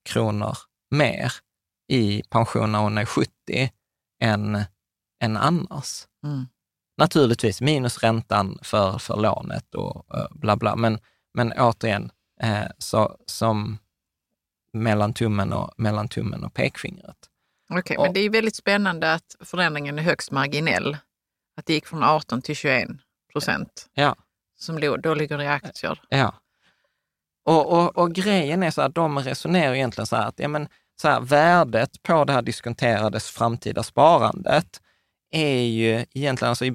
kronor mer i pension när hon är 70 än, än annars. Mm. Naturligtvis minus räntan för, för lånet och bla bla, men, men återigen, eh, så, som mellan tummen och, mellan tummen och pekfingret. Okej, okay, men det är väldigt spännande att förändringen är högst marginell. Att det gick från 18 till 21 procent. Ja. Som då ligger i aktier. Ja. Och, och, och grejen är så att de resonerar egentligen så här att ja, men, så här, värdet på det här diskonterades framtida sparandet är ju egentligen, alltså,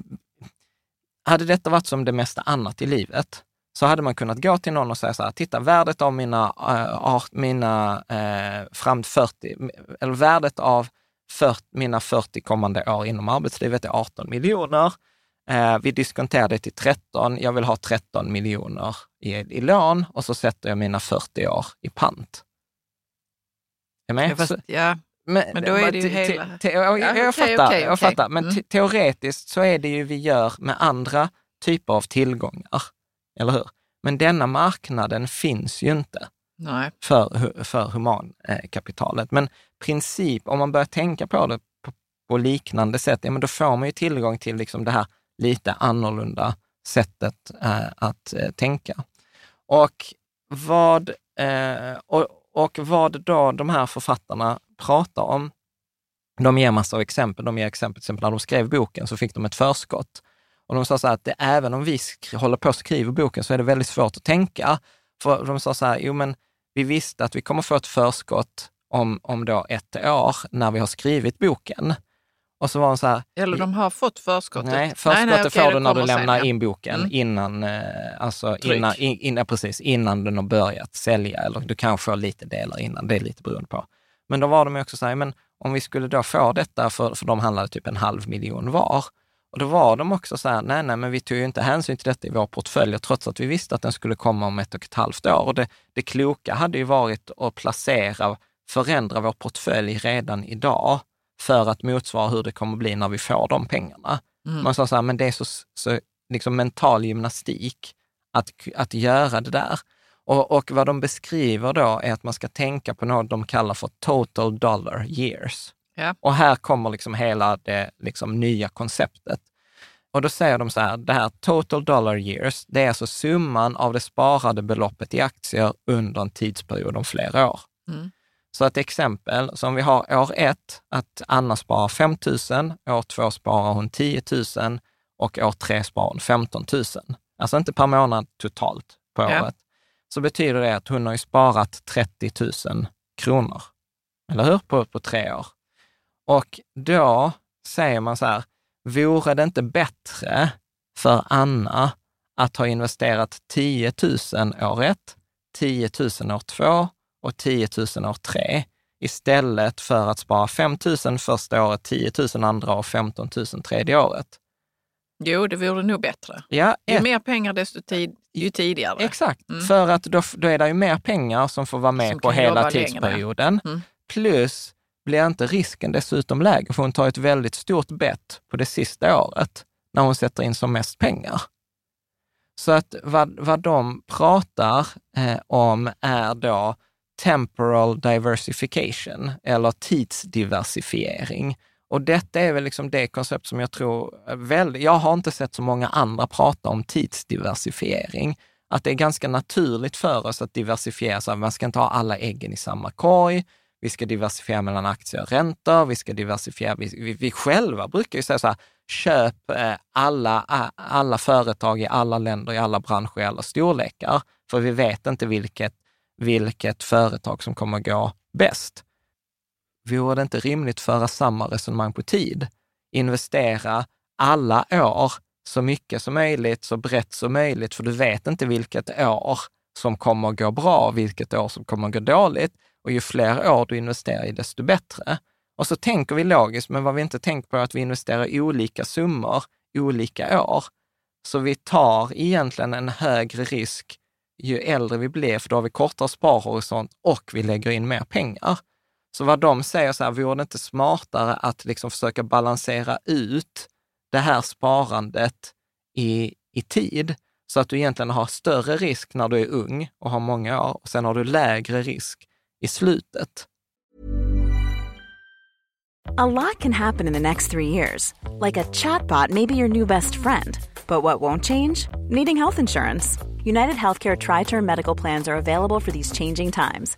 hade detta varit som det mesta annat i livet, så hade man kunnat gå till någon och säga så här, titta värdet av mina, äh, mina äh, fram 40, eller värdet av 40, mina 40 kommande år inom arbetslivet är 18 miljoner. Äh, vi diskonterar det till 13, jag vill ha 13 miljoner i, i lån och så sätter jag mina 40 år i pant. Är med? Ja, fast, ja. Men, men, då är det ju hela... Jag, jag, jag, fattar, okay, jag fattar, men mm. teoretiskt så är det ju vi gör med andra typer av tillgångar eller hur? Men denna marknaden finns ju inte Nej. för, för humankapitalet. Men princip, om man börjar tänka på det på, på, liknande sätt, ja, men då får man ju tillgång till liksom det här lite annorlunda sättet eh, att eh, tänka. Och vad, eh, och, och vad då de här författarna pratar om, de ger massor av exempel. De ger exempel, till exempel när de skrev boken så fick de ett förskott och de sa så här att det, även om vi håller på och skriver boken så är det väldigt svårt att tänka. För de sa så här, jo men vi visste att vi kommer få ett förskott om, om då ett år när vi har skrivit boken. Och så var de så här... Eller de har fått förskottet? Nej, förskottet nej, nej, okay, får du när du lämnar sen, ja. in boken mm. innan, eh, alltså innan, in, innan, precis, innan den har börjat sälja. Eller du kanske får lite delar innan, det är lite beroende på. Men då var de också så här, men om vi skulle då få detta, för, för de handlade typ en halv miljon var, och då var de också så här, nej, nej, men vi tog ju inte hänsyn till detta i vår portfölj, trots att vi visste att den skulle komma om ett och ett halvt år. Och det, det kloka hade ju varit att placera, förändra vår portfölj redan idag för att motsvara hur det kommer bli när vi får de pengarna. Mm. Man sa så här, men det är så, så liksom mental gymnastik att, att göra det där. Och, och vad de beskriver då är att man ska tänka på något de kallar för total dollar years. Ja. Och här kommer liksom hela det liksom nya konceptet. Och då säger de så här, det här total dollar years, det är alltså summan av det sparade beloppet i aktier under en tidsperiod om flera år. Mm. Så ett exempel, så om vi har år ett, att Anna sparar 5 000, år två sparar hon 10 000 och år tre sparar hon 15 000. Alltså inte per månad totalt på Ja. året. Så betyder det att hon har sparat 30 000 kronor. Eller hur? På, på tre år. Och då säger man så här, vore det inte bättre för Anna att ha investerat 10 000 år ett, 10 000 år två och 10 000 år tre, istället för att spara 5 000 första året, 10 000 andra och 15 000 tredje året. Jo, det vore nog bättre. Ja, Ju ett, mer pengar desto tid, ju tidigare. exakt. Mm. För att då, då är det ju mer pengar som får vara med Som på hela tidsperioden. Mm. Plus blir inte risken dessutom lägre, för hon tar ett väldigt stort bett på det sista året, när hon sätter in som mest pengar. Så att vad, vad de pratar eh, om är då temporal diversification, eller tidsdiversifiering. Och detta är väl liksom det koncept som jag tror, väldigt, jag har inte sett så många andra prata om tidsdiversifiering. Att det är ganska naturligt för oss att diversifiera, så att man ska inte ha alla äggen i samma korg. Vi ska diversifiera mellan aktier och räntor. Vi ska diversifiera, vi, vi, vi själva brukar ju säga så här, köp eh, alla, alla företag i alla länder, i alla branscher, i alla storlekar. För vi vet inte vilket, vilket företag som kommer gå bäst. Vore det inte rimligt att föra samma resonemang på tid? Investera alla år så mycket som möjligt, så brett som möjligt, för du vet inte vilket år som kommer att gå bra och vilket år som kommer att gå dåligt. Och ju fler år du investerar i, desto bättre. Och så tänker vi logiskt, men vad vi inte tänker på är att vi investerar i olika summor, olika år. Så vi tar egentligen en högre risk ju äldre vi blir, för då har vi kortare sparhorisont och vi lägger in mer pengar. Så vad de säger, så här, vore det inte smartare att liksom försöka balansera ut det här sparandet i, i tid, så att du egentligen har större risk när du är ung och har många år, och sen har du lägre risk i slutet. A lot can happen in the next three years. Like a chatbot may be your new best friend. But what won't change? Needing health insurance. United Healthcare Tri Term Medical Plans are available for these changing times.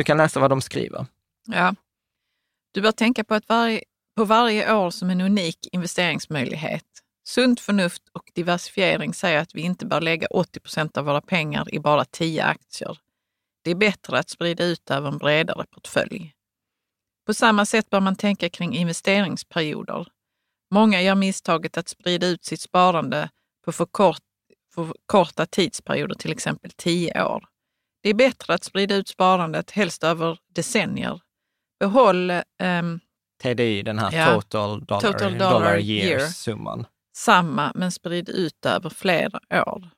Du kan läsa vad de skriver. Ja. Du bör tänka på, att varje, på varje år som en unik investeringsmöjlighet. Sunt förnuft och diversifiering säger att vi inte bör lägga 80 procent av våra pengar i bara 10 aktier. Det är bättre att sprida ut över en bredare portfölj. På samma sätt bör man tänka kring investeringsperioder. Många gör misstaget att sprida ut sitt sparande på för, kort, för korta tidsperioder, till exempel 10 år. Det är bättre att sprida ut sparandet, helst över decennier. Behåll ehm, TDI, den här Ja. total dollar, Total dollar, dollar years-summan. samma, men sprid ut över flera år.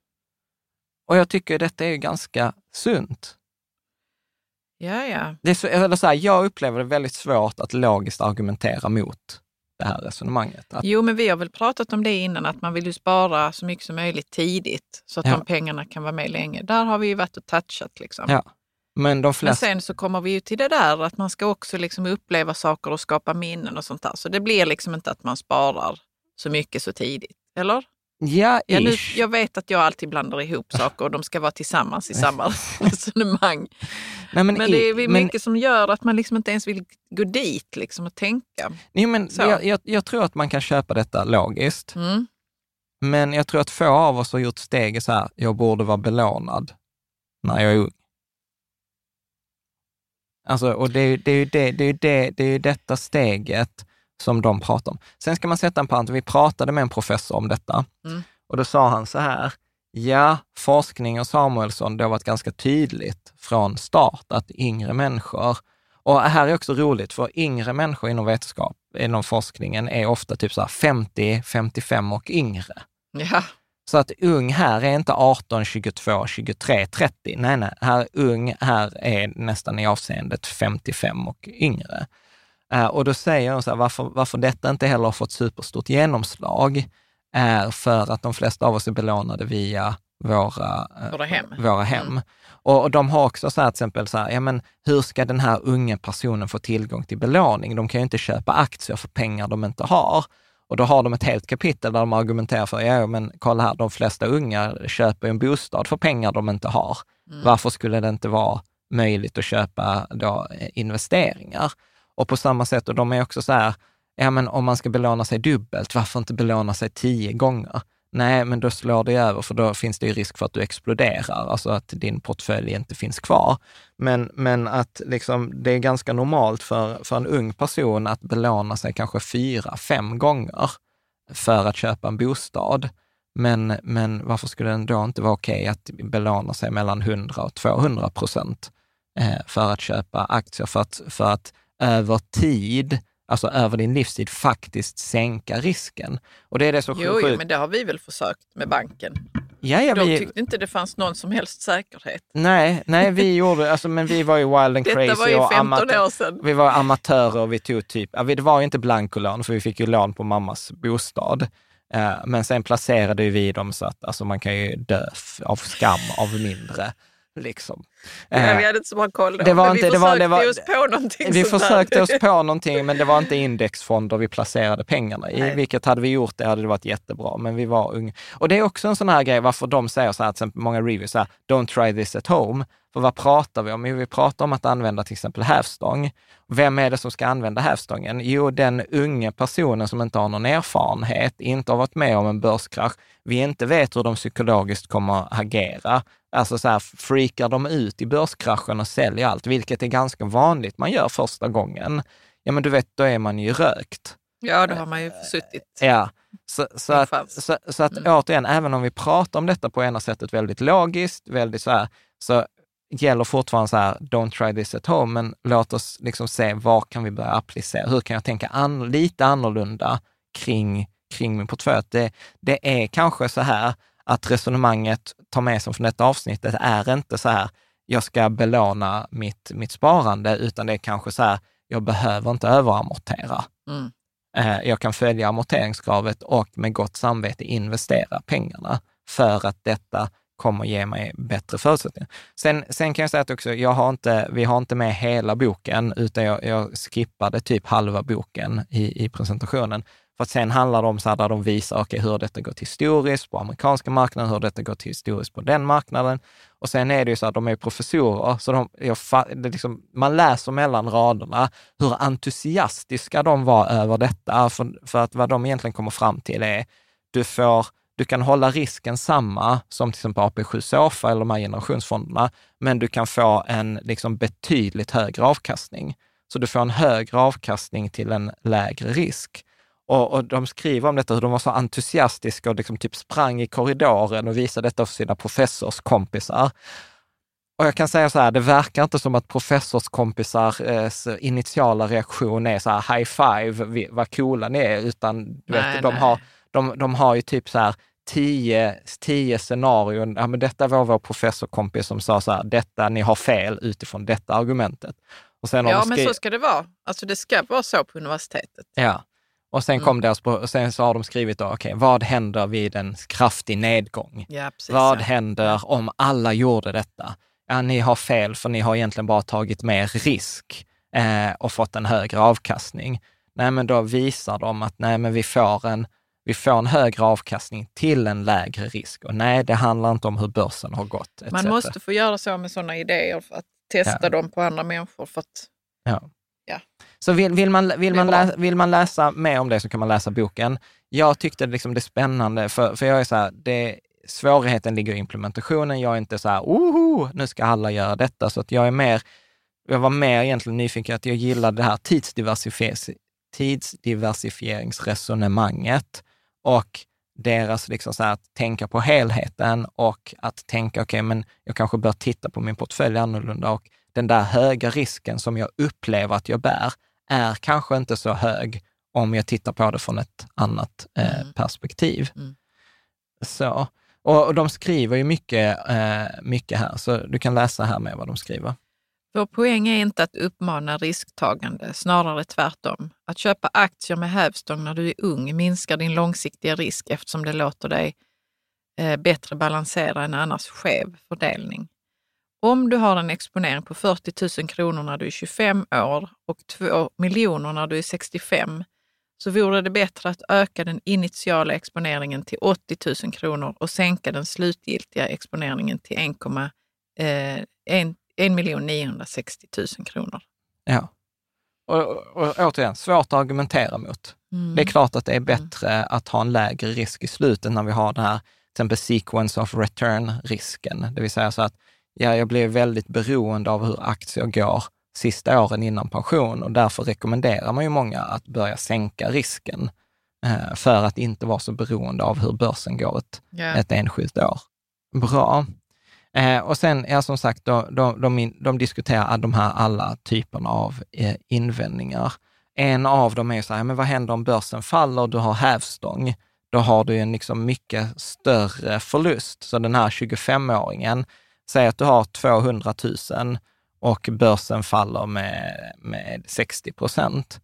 Och jag tycker detta är ganska sunt. Ja, ja. Det är så, eller så här, jag upplever det väldigt svårt att logiskt argumentera mot det här resonemanget. Att, Jo, men vi har väl pratat om det innan, att man vill ju spara så mycket som möjligt tidigt så att Ja. de pengarna kan vara med länge. Där har vi ju varit och touchat. Liksom. ja. Men de Men flesta... sen så kommer vi ju till det där att man ska också liksom uppleva saker och skapa minnen och sånt där. Så det blir liksom inte att man sparar så mycket så tidigt. Eller? Ja, Ja, nu, jag vet att jag alltid blandar ihop saker och de ska vara tillsammans i samma resonemang. Nej, Men det är väl mycket som gör att man liksom inte ens vill gå dit liksom och tänka. Nej, men jag, jag, jag tror att man kan köpa detta logiskt. Mm. Men jag tror att få av oss har gjort steget så här, jag borde vara belånad när jag är ung. Alltså, och det är ju det, det, det, det, det detta steget som de pratar om. Sen ska man sätta en parentes, vi pratade med en professor om detta Mm. och då sa han så här, ja, forskning och Samuelsson, det har varit ganska tydligt från start att yngre människor, och här är också roligt, för yngre människor inom vetenskap, inom forskningen, är ofta typ så här 50, 55 och yngre. Ja. Så att ung här är inte 18, 22, 23, 30. Nej, nej. Här ung här är nästan i avseendet 55 och yngre. Eh, och då säger hon så här, varför, varför detta inte heller har fått superstort genomslag är för att de flesta av oss är belånade via våra, eh, Våra hem. Våra hem. Och, och de har också så här till exempel, så här, ja, men hur ska den här unga personen få tillgång till belåning? De kan ju inte köpa aktier för pengar de inte har. Och då har de ett helt kapitel där de argumenterar för, ja men kolla här, de flesta unga köper en bostad för pengar de inte har. Varför skulle det inte vara möjligt att köpa då eh, investeringar? Och på samma sätt, och de är också så här, ja men om man ska belåna sig dubbelt, varför inte belåna sig tio gånger? Nej, men då slår det över, för då finns det ju risk för att du exploderar, alltså att din portfölj inte finns kvar. Men, men att liksom, det är ganska normalt för, för en ung person att belåna sig kanske fyra, fem gånger för att köpa en bostad. Men, men varför skulle det då inte vara okej att belåna sig mellan 100 och 200 procent eh, för att köpa aktier? För att, för att över tid, alltså över din livstid, faktiskt sänka risken. Och det är det som Jo, jo, men det har vi väl försökt med banken. ja, ja, De vi, tyckte inte det fanns någon som helst säkerhet. nej, nej, vi gjorde, alltså, men vi var ju wild and Detta crazy. var ju och 15 amatör- år sedan. Vi var amatörer och vi tog typ, det var ju inte blankolån, för vi fick ju lån på mammas bostad. Eh, Men sen placerade vi dem så att alltså, man kan ju dö av skam av mindre. Liksom. Eh, vi hade inte så bra koll då. det var men inte- vi det var- försökte det var- oss på någonting Vi sånt där. försökte oss på någonting, men det var inte indexfonder vi placerade pengarna i. Nej. Vilket hade vi gjort, det hade det varit jättebra. Men vi var unga. Och det är också en sån här grej, varför de säger så här, till exempel många reviews, så här, don't try this at home. För vad pratar vi om? Jo, vi pratar om att använda till exempel hävstång. Vem är det som ska använda hävstången? Jo, den unga personen som inte har någon erfarenhet, inte har varit med om en börskrasch, vi inte vet hur de psykologiskt kommer att agera. Alltså så här, freakar de ut i börskraschen och säljer allt, vilket är ganska vanligt man gör första gången. Ja, men du vet, då är man ju rökt. Ja, då har man ju suttit. Ja, så, så att, så, så att återigen, även om vi pratar om detta på ena sättet väldigt logiskt, väldigt så här, så gäller fortfarande så här, don't try this at home, men låt oss liksom se vad kan vi börja applicera? Hur kan jag tänka an, lite annorlunda kring, kring min portfölj? Det, det är kanske så här att resonemanget tar med sig från detta avsnittet är inte så här, jag ska belåna mitt, mitt sparande, utan det är kanske så här, jag behöver inte överamortera. Mm. Eh, Jag kan följa amorteringskravet och med gott samvete investera pengarna för att detta kommer ge mig bättre förutsättningar. Sen, sen kan jag säga att också, jag har inte, vi har inte med hela boken, utan jag, jag skippade typ halva boken i, i presentationen. För att sen handlar det om så här där de visar okay, hur detta gått historiskt på amerikanska marknaden, hur detta gått historiskt på den marknaden. Och sen är det ju så att de är professorer, så de, jag, det liksom, man läser mellan raderna hur entusiastiska de var över detta. För, för att vad de egentligen kommer fram till är, du får du kan hålla risken samma som till exempel AP7 Sofa eller de här generationsfonderna, men du kan få en liksom betydligt högre avkastning. Så du får en högre avkastning till en lägre risk. Och, och de skriver om detta, hur de var så entusiastiska och liksom typ sprang i korridoren och visade detta för sina professorskompisar. Och jag kan säga så här, det verkar inte som att professorskompisars initiala reaktion är så här high five, vad coola ni är, utan du Nej, vet, de, nej. har, de, de har ju typ så här tio, tio scenarion. Ja, men detta var vår professorkompis som sa så här, detta, ni har fel utifrån detta argumentet. Ja, men så ska det vara. Alltså det ska vara så på universitetet. Ja. Och sen, kom deras, och sen så har de skrivit då, okay, vad händer vid en kraftig nedgång? Ja, precis, vad ja. händer om alla gjorde detta? Ja, ni har fel, för ni har egentligen bara tagit mer risk eh, och fått en högre avkastning. Nej, men då visar de att nej, men vi får en vi får en högre avkastning till en lägre risk. Och nej, det handlar inte om hur börsen har gått. Etc. Man måste få göra så med sådana idéer för att testa Ja. dem på andra människor. För att, Ja. Ja. Så vill, vill, man, vill, man läsa, vill man läsa mer om det så kan man läsa boken. Jag tyckte liksom det är spännande, för, för jag är så här, det, svårigheten ligger i implementationen. Jag är inte så här, oho, nu ska alla göra detta. Så att jag är mer, jag var mer egentligen nyfiken att jag gillade det här tidsdiversifieringsresonemanget och deras liksom så här, att tänka på helheten och att tänka, okej, men jag kanske bör titta på min portfölj annorlunda och den där höga risken som jag upplever att jag bär är kanske inte så hög om jag tittar på det från ett annat eh, Mm. perspektiv. Mm. Så, och, och de skriver ju mycket, eh, mycket här, så du kan läsa här med vad de skriver. vår poäng är inte att uppmana risktagande, snarare tvärtom. Att köpa aktier med hävstång när du är ung minskar din långsiktiga risk eftersom det låter dig eh, bättre balansera en annars skev fördelning. Om du har en exponering på 40 000 kronor när du är 25 år och 2 miljoner när du är 65 så vore det bättre att öka den initiala exponeringen till 80 000 kronor och sänka den slutgiltiga exponeringen till 1,1 eh, 1 960 000 kronor. Ja. Och, och, och återigen, svårt att argumentera mot. Mm. Det är klart att det är bättre att ha en lägre risk i slutet när vi har den här till exempel sequence of return-risken. Det vill säga så att ja, jag blir väldigt beroende av hur aktier går sista åren innan pension och därför rekommenderar man ju många att börja sänka risken eh, för att inte vara så beroende av hur börsen går ett, Ja. ett enskilt år. Bra. Eh, och sen, ja som sagt, då, de, de, diskuterar de här alla typerna av eh, invändningar. En av dem är ju så här, men vad händer om börsen faller och du har hävstång? Då har du en liksom mycket större förlust. Så den här 25-åringen, säg att du har 200 000 och börsen faller med, med 60 procent.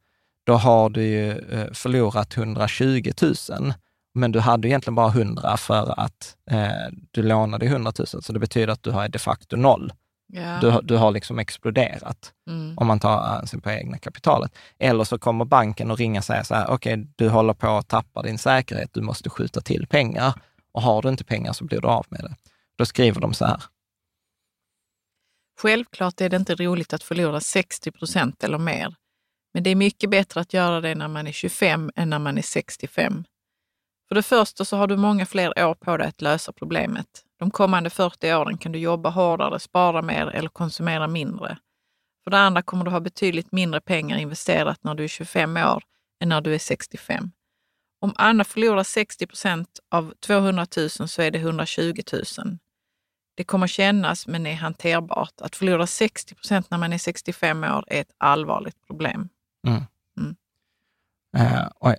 Då har du ju eh, förlorat 120 000 men du hade egentligen bara 100 för att eh, du lånade 100 000, så det betyder att du har de facto noll. Ja. Du, du har liksom exploderat Mm. om man tar hänsyn på egna kapitalet. Eller så kommer banken och ringa och säga så här, okej, du håller på att tappa din säkerhet, du måste skjuta till pengar. Och har du inte pengar så blir du av med det. Då skriver de så här, Självklart är det inte roligt att förlora 60 procent eller mer. Men det är mycket bättre att göra det när man är 25 än när man är 65. För det första så har du många fler år på dig att lösa problemet. De kommande 40 åren kan du jobba hårdare, spara mer eller konsumera mindre. För det andra kommer du ha betydligt mindre pengar investerat när du är 25 år än när du är 65. Om Anna förlorar 60 procent av 200 000 så är det 120 000. Det kommer kännas men är hanterbart. Att förlora 60 procent när man är 65 år är ett allvarligt problem. eh, oj,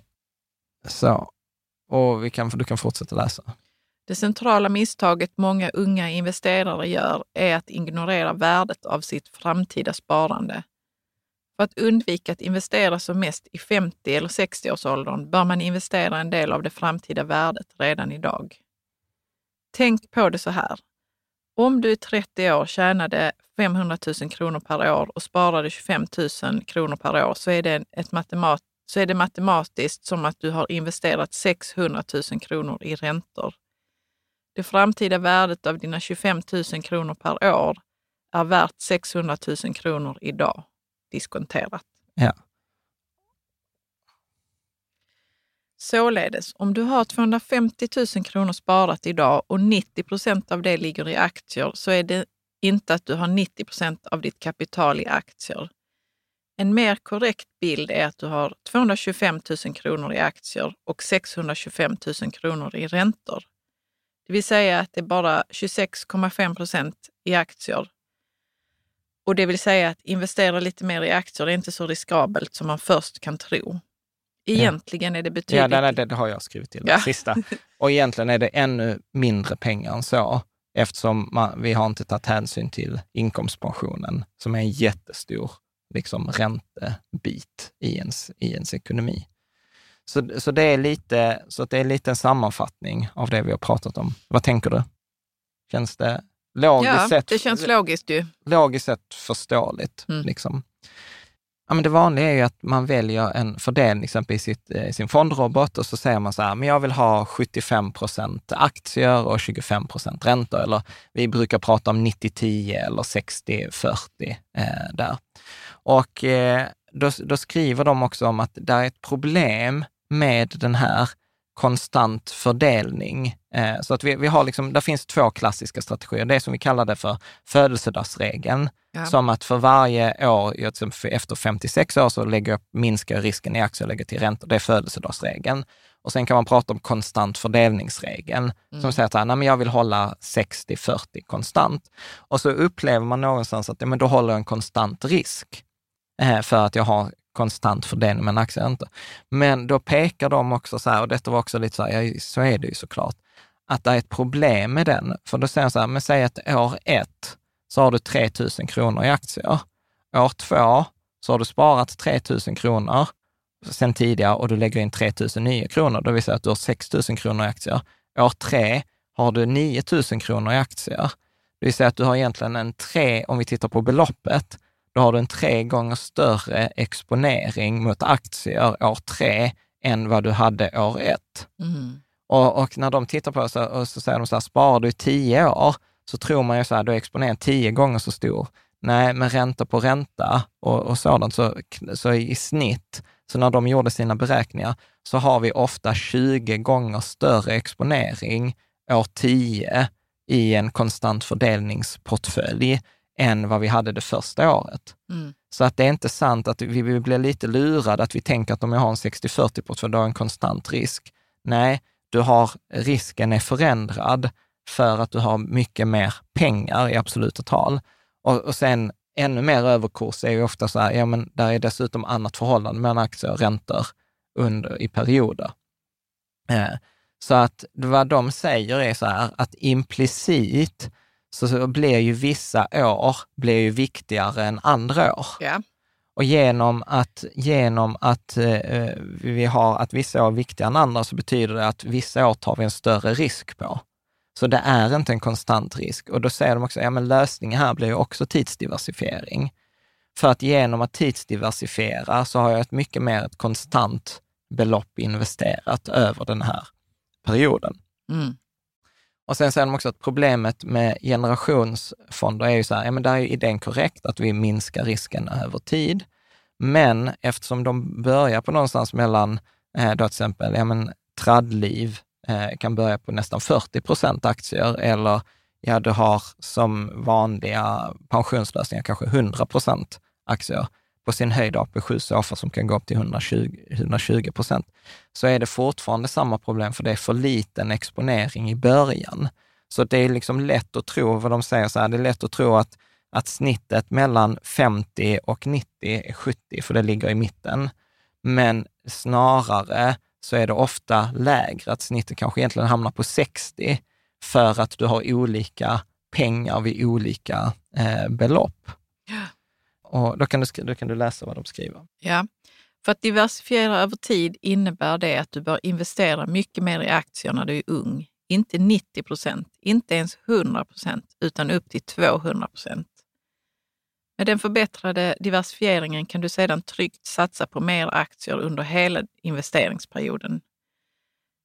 så, och vi kan, du kan fortsätta läsa. Det centrala misstaget många unga investerare gör är att ignorera värdet av sitt framtida sparande. För att undvika att investera som mest i 50 eller 60-årsåldern bör man investera en del av det framtida värdet redan idag. Tänk på det så här. Om du i 30 år tjänade 500 000 kronor per år och sparade 25 000 kronor per år så är det, ett matemat, så är det matematiskt som att du har investerat 600 000 kronor i räntor. Det framtida värdet av dina 25 000 kronor per år är värt 600 000 kronor idag, diskonterat. Ja. Således, om du har 250 000 kronor sparat idag och 90 procent av det ligger i aktier så är det inte att du har 90 procent av ditt kapital i aktier. En mer korrekt bild är att du har 225 000 kronor i aktier och 625 000 kronor i räntor. Det vill säga att det är bara 26,5 procent i aktier. Och det vill säga att investera lite mer i aktier är inte så riskabelt som man först kan tro. Egentligen är det Ja, betydligt... det, det, det har jag skrivit till, Ja. det sista. Och egentligen är det ännu mindre pengar än så, eftersom man, vi har inte tagit hänsyn till inkomstpensionen, som är en jättestor liksom, räntebit i ens, i ens ekonomi. Så, så, det är lite, så det är lite en sammanfattning av det vi har pratat om. Vad tänker du? Känns det logiskt ja, sett? det känns logiskt ju. Logiskt sett förståeligt. Mm. Liksom. Ja, men det vanliga är ju att man väljer en fördelning exempel i sitt, eh, sin fondrobot och så säger man så här, men jag vill ha 75 procent aktier och 25 procent räntor. Eller vi brukar prata om 90-10 eller 60-40 eh, där. Och eh, då, då, skriver de också om att det är ett problem med den här konstant fördelning. Eh, så att vi, vi har liksom, där finns två klassiska strategier. Det som vi kallar det för födelsedagsregeln. Ja. Som att för varje år, efter 56 år, så lägger jag, minskar risken i aktier och lägger till räntor. Det är födelsedagsregeln. Och sen kan man prata om konstant fördelningsregeln, mm. som säger att nej, men jag vill hålla 60-40 konstant. Och så upplever man någonstans att ja, men då håller jag en konstant risk eh, för att jag har konstant fördelning mellan aktier och. Men då pekar de också så här, och detta var också lite så här, ja, så är det ju såklart, att det är ett problem med den. För då säger de så här, men säg att år ett så har du 3 000 kronor i aktier. År två så har du sparat 3 000 kronor sen tidigare och du lägger in 3 009 kronor, det vill säga att du har 6 000 kronor i aktier. År tre har du 9 000 kronor i aktier. Det vill säga att du har egentligen en tre, om vi tittar på beloppet, då har du en tre gånger större exponering mot aktier år tre än vad du hade år ett. Mm. Och, och, när de tittar på det så, så säger de så här, sparar du i tio år så tror man ju så här, då är exponeringen tio gånger så stor. Nej, med ränta på ränta och, och sådant, så, så i snitt, så när de gjorde sina beräkningar, så har vi ofta 20 gånger större exponering år 10 i en konstant fördelningsportfölj än vad vi hade det första året. Mm. Så att det är inte sant att vi, vi blir lite lurade, att vi tänker att om jag har en 60-40 portfölj, då har jag en konstant risk. Nej, du har, risken är förändrad för att du har mycket mer pengar i absoluta tal. Och, och sen ännu mer överkurs är ju ofta så här, ja men där är dessutom annat förhållande mellan aktier och räntor under, i perioder. Eh, så att vad de säger är så här, att implicit så, så blir ju vissa år blir ju viktigare än andra år. Ja. Och genom att, genom att eh, vi har att vissa år är viktigare än andra så betyder det att vissa år tar vi en större risk på. Så det är inte en konstant risk. Och då säger de också, ja men lösningen här blir ju också tidsdiversifiering. För att genom att tidsdiversifiera så har jag ett mycket mer ett konstant belopp investerat över den här perioden. Mm. Och sen säger de också att problemet med generationsfonder är ju så här, ja men där är ju idén korrekt, att vi minskar risken över tid. Men eftersom de börjar på någonstans mellan, eh, då till exempel, ja men tradliv eh, kan börja på nästan 40 procent aktier eller ja, du har som vanliga pensionslösningar kanske 100 procent aktier på sin höjd AP7 Sofa som kan gå upp till 120 procent, så är det fortfarande samma problem, för det är för liten exponering i början. Så det är liksom lätt att tro, vad de säger så här, det är lätt att tro att, att snittet mellan 50 och 90 är 70, för det ligger i mitten. Men snarare så är det ofta lägre, att snittet kanske egentligen hamnar på 60, för att du har olika pengar vid olika eh, belopp. Ja. Och då kan, du, då kan du läsa vad de skriver. Ja. För att diversifiera över tid innebär det att du bör investera mycket mer i aktier när du är ung. Inte 90 procent, inte ens 100 procent, utan upp till 200 procent. Med den förbättrade diversifieringen kan du sedan tryggt satsa på mer aktier under hela investeringsperioden.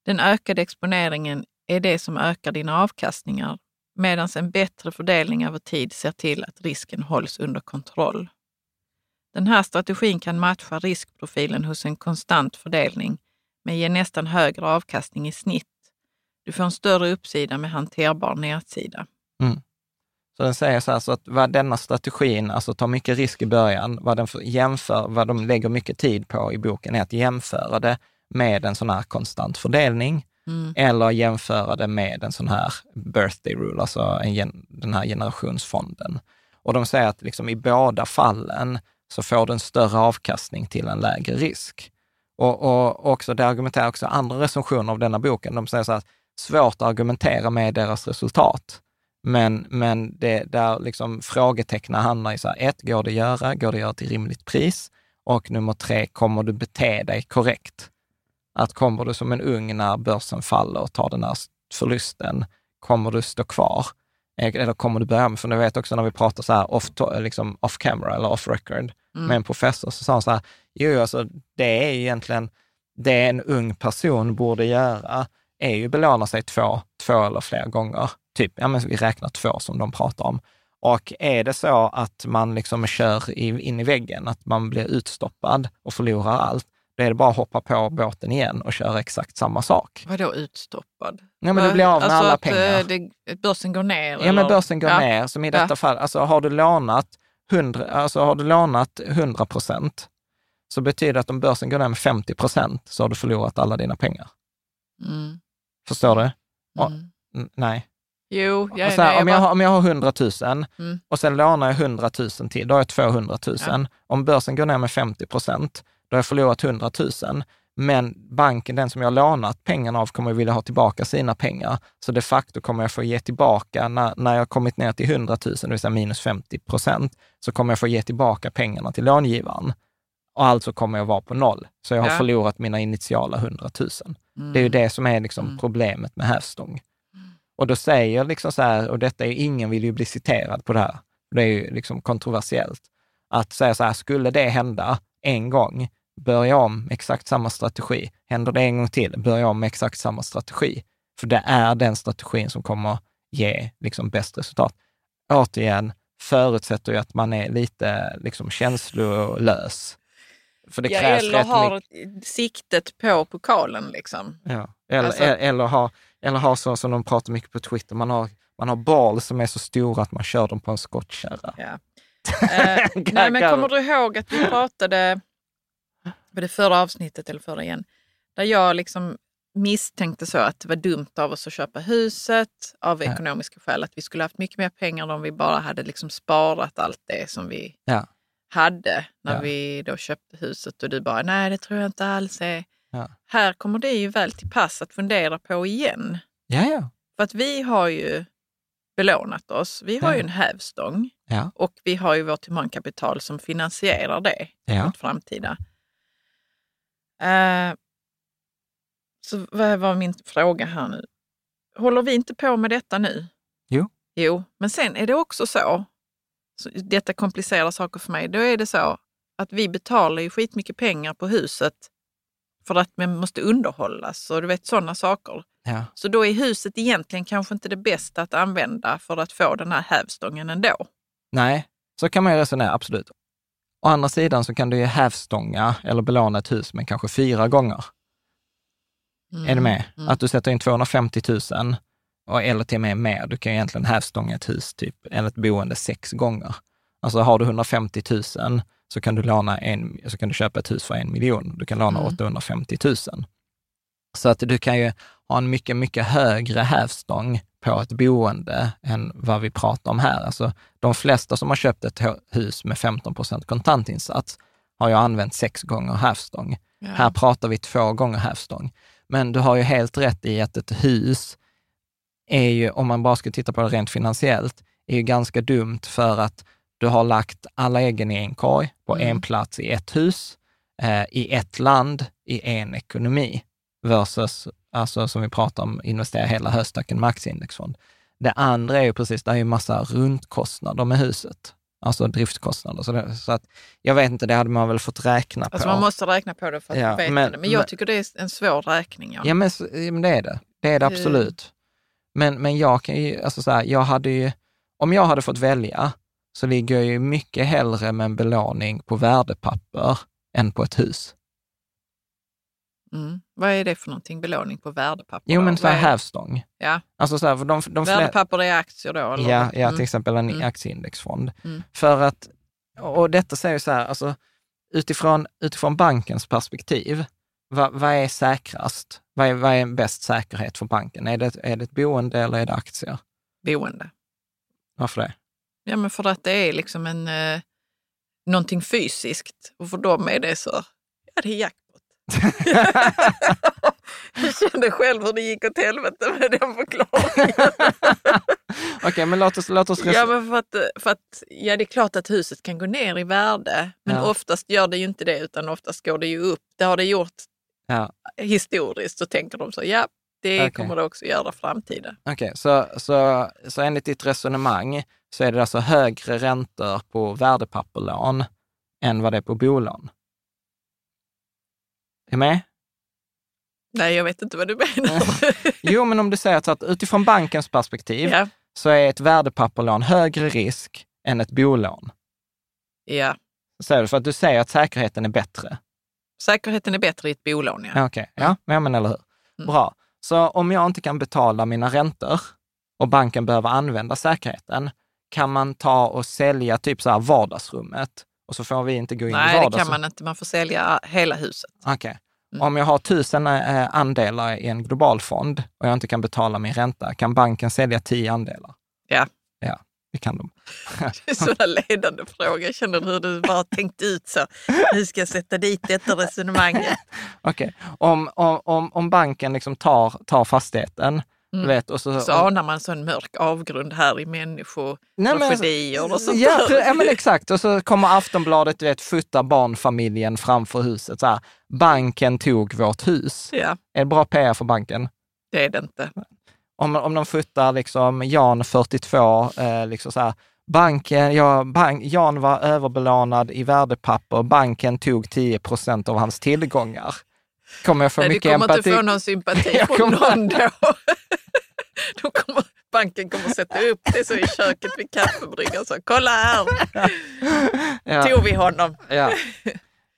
Den ökade exponeringen är det som ökar dina avkastningar, medan en bättre fördelning över tid ser till att risken hålls under kontroll. Den här strategin kan matcha riskprofilen hos en konstant fördelning men ger nästan högre avkastning i snitt. Du får en större uppsida med hanterbar nedsida. Mm. Så den säger så här, så att vad denna strategin, alltså tar mycket risk i början, vad, den jämför, vad de lägger mycket tid på i boken är att jämföra det med en sån här konstant fördelning mm. eller jämföra det med en sån här birthday rule, alltså en, den här generationsfonden. Och de säger att liksom i båda fallen så får du en större avkastning till en lägre risk. Och, och också, det argumenterar också andra recensioner av denna boken. De säger så här, svårt att argumentera med deras resultat. Men, men det där liksom frågetecknen hamnar i så här, ett, går det att göra? Går det att göra till rimligt pris? Och nummer tre, kommer du bete dig korrekt? Att kommer du som en ung när börsen faller och tar den här förlusten, kommer du stå kvar? Eh, eller kommer du börja med, för jag vet också när vi pratar så här off, liksom off camera eller off record Mm. med en professor, så sa han så här, jo, alltså det är egentligen det en ung person borde göra, är ju belåna sig två, två eller fler gånger. Typ, ja men vi räknar två som de pratar om. Och är det så att man liksom kör in i väggen, att man blir utstoppad och förlorar allt, då är det bara att hoppa på båten igen och köra exakt samma sak. Vadå utstoppad? Ja, men du blir av med alltså alla att, pengar. eh, Det, börsen går ner? Ja, men eller? börsen går Ja. ner, som i detta Ja. fall. Alltså har du lånat 100, alltså har du lånat 100 procent, så betyder det att om börsen går ner med 50 procent så har du förlorat alla dina pengar. Mm. Förstår du? Ja, Mm. n- nej. Jo, jag, Och här, nej, om, jag bara- har, om jag har 100 000 Mm. och sen lånar jag 100 000 till, då har jag 200 000. Om börsen går ner med 50 procent, då har jag förlorat 100 000. Men banken, den som jag lånat pengarna av, kommer vilja ha tillbaka sina pengar. Så de facto kommer jag få ge tillbaka, när, när jag kommit ner till 100 000, det vill säga minus 50 procent, så kommer jag få ge tillbaka pengarna till långivaren. Och alltså kommer jag vara på noll. Så jag har Ja. förlorat mina initiala 100 000. Mm. Det är ju det som är liksom Mm. problemet med hävstång. Och då säger jag liksom så här, och detta är ingen vill ju bli citerad på det här, det är ju liksom kontroversiellt, att säga så här, skulle det hända en gång, börja om med exakt samma strategi. Händer det en gång till, börja om med exakt samma strategi. För det är den strategin som kommer ge liksom bäst resultat. Återigen, förutsätter ju att man är lite liksom känslolös. För det ja, krävs eller har siktet på pokalen liksom. Ja. Eller, Alltså- eller, eller ha, eller ha så som de pratar mycket på Twitter, man har, man har bal som är så stora att man kör dem på en skottkärra. Ja. Eh, nej, men kommer du ihåg att vi pratade, var det förra avsnittet eller förra igen, där jag liksom misstänkte så att det var dumt av oss att köpa huset av Ja. ekonomiska skäl. Att vi skulle haft mycket mer pengar om vi bara hade liksom sparat allt det som vi Ja. hade när Ja. vi då köpte huset och du bara, nej det tror jag inte alls är. Här kommer det ju väl till pass att fundera på igen. Ja, ja. För att vi har ju belånat oss. Vi har ju en hävstång och vi har ju vårt humankapital som finansierar det, Ja. vårt framtida. Eh, så vad var min fråga här nu? Håller vi inte på med detta nu? Jo. Jo, men sen är det också så, så detta komplicerar saker för mig, då är det så att vi betalar ju skitmycket pengar på huset för att man måste underhållas och du vet sådana saker. ja. Så då är huset egentligen kanske inte det bästa att använda för att få den här hävstången ändå. Nej, så kan man ju resonera, absolut. Å andra sidan så kan du ju hävstånga eller belåna ett hus med kanske fyra gånger. Är du med? Mm. Att du sätter in 250 000 och, eller till och med mer. Du kan ju egentligen hävstånga ett hus typ, eller ett boende sex gånger. Alltså har du 150 000 så kan du, låna en, så kan du köpa ett hus för en miljon. Du kan låna Mm. 850 000. Så att du kan ju ha en mycket, mycket högre hävstång på ett boende än vad vi pratar om här. Alltså, de flesta som har köpt ett hu- hus med 15 procent kontantinsats har ju använt sex gånger hävstång. Ja. Här pratar vi två gånger hävstång. Men du har ju helt rätt i att ett hus är ju, om man bara ska titta på det rent finansiellt, är ju ganska dumt för att du har lagt alla äggen i en korg på Mm. en plats i ett hus, eh, i ett land, i en ekonomi versus, alltså som vi pratar om, investera hela höstacken med aktieindexfond. Det andra är ju precis, det är ju massa runtkostnader med huset, alltså driftskostnader. Så, det, så att jag vet inte, det hade man väl fått räkna Alltså på. man måste räkna på det för att Ja, veta men- det. Men jag men- tycker det är en svår räkning. Ja. Ja, men, men det är det. Det är det absolut. Men, men jag kan ju, alltså så här, jag hade ju, om jag hade fått välja, så ligger jag ju mycket hellre med en belåning på värdepapper än på ett hus. Mm. Vad är det för någonting? Belåning på värdepapper? Jo, då? men så här är- hävstång. Ja, Alltså så här, för de, de värdepapper är aktier då? Eller? Ja, ja, Mm. till exempel en Mm. aktieindexfond. Mm. För att, och detta säger så här, alltså utifrån, utifrån bankens perspektiv, vad, vad är säkrast? Vad är, vad är bäst säkerhet för banken? Är det, är det ett boende eller är det aktier? Boende. Varför det? Ja, men för att det är liksom en, eh, någonting fysiskt. Och för dem är det så, ja det är jackpot. Jag kände själv hur det gick åt helvete med den förklaringen. Okej, men låt oss, låt oss Ja, men för att, för att, ja, det är klart att huset kan gå ner i värde, men Ja. oftast gör det ju inte det, utan oftast går det ju upp. Det har det gjort Ja. historiskt så tänker de så, ja, det Okej. kommer det också göra framtiden. Okej, så, så, så enligt ditt resonemang så är det alltså högre räntor på värdepapperlån än vad det är på bolån? Är med? Nej, jag vet inte vad du menar. Jo, men om du säger att, att utifrån bankens perspektiv ja, så är ett värdepapperlån högre risk än ett bolån. ja. Säger du för att du säger att säkerheten är bättre? Säkerheten är bättre i ett bolån, ja. Ja, Okej, ja, men, ja, men eller hur. Mm. Bra. Så om jag inte kan betala mina räntor och banken behöver använda säkerheten, kan man ta och sälja typ så här vardagsrummet och så får vi inte gå in i Nej, det kan man inte. Man får sälja hela huset. Okej. Mm. Om jag har tusen eh, andelar i en globalfond och jag inte kan betala min ränta, kan banken sälja tio andelar? Ja. Ja, det kan de. Det är sådana ledande frågor. Jag känner hur du bara tänkt ut så. Nu ska jag sätta dit detta resonemanget. Okej. Om, om, om, om banken liksom tar, tar fastigheten, Mm. vet, och så... Så anar man så en mörk avgrund här i människotragedier och sånt ja, där. ja, men exakt. Och så kommer Aftonbladet, du vet, futta barnfamiljen framför huset. Så här, banken tog vårt hus. Ja, Är det bra PR för banken? det är det inte. Om, om de fotar liksom Jan 42, eh, liksom så här, banken, ja, bank, Jan var överbelånad i värdepapper, banken tog 10 procent av hans tillgångar. Kommer jag få Nej, du mycket kommer empati? inte få någon sympati Jag från kommer- någon då. då kommer, banken kommer sätta upp det så i köket vid kaffebryggan. Så, Kolla här, Ja. tog vi honom. Ja.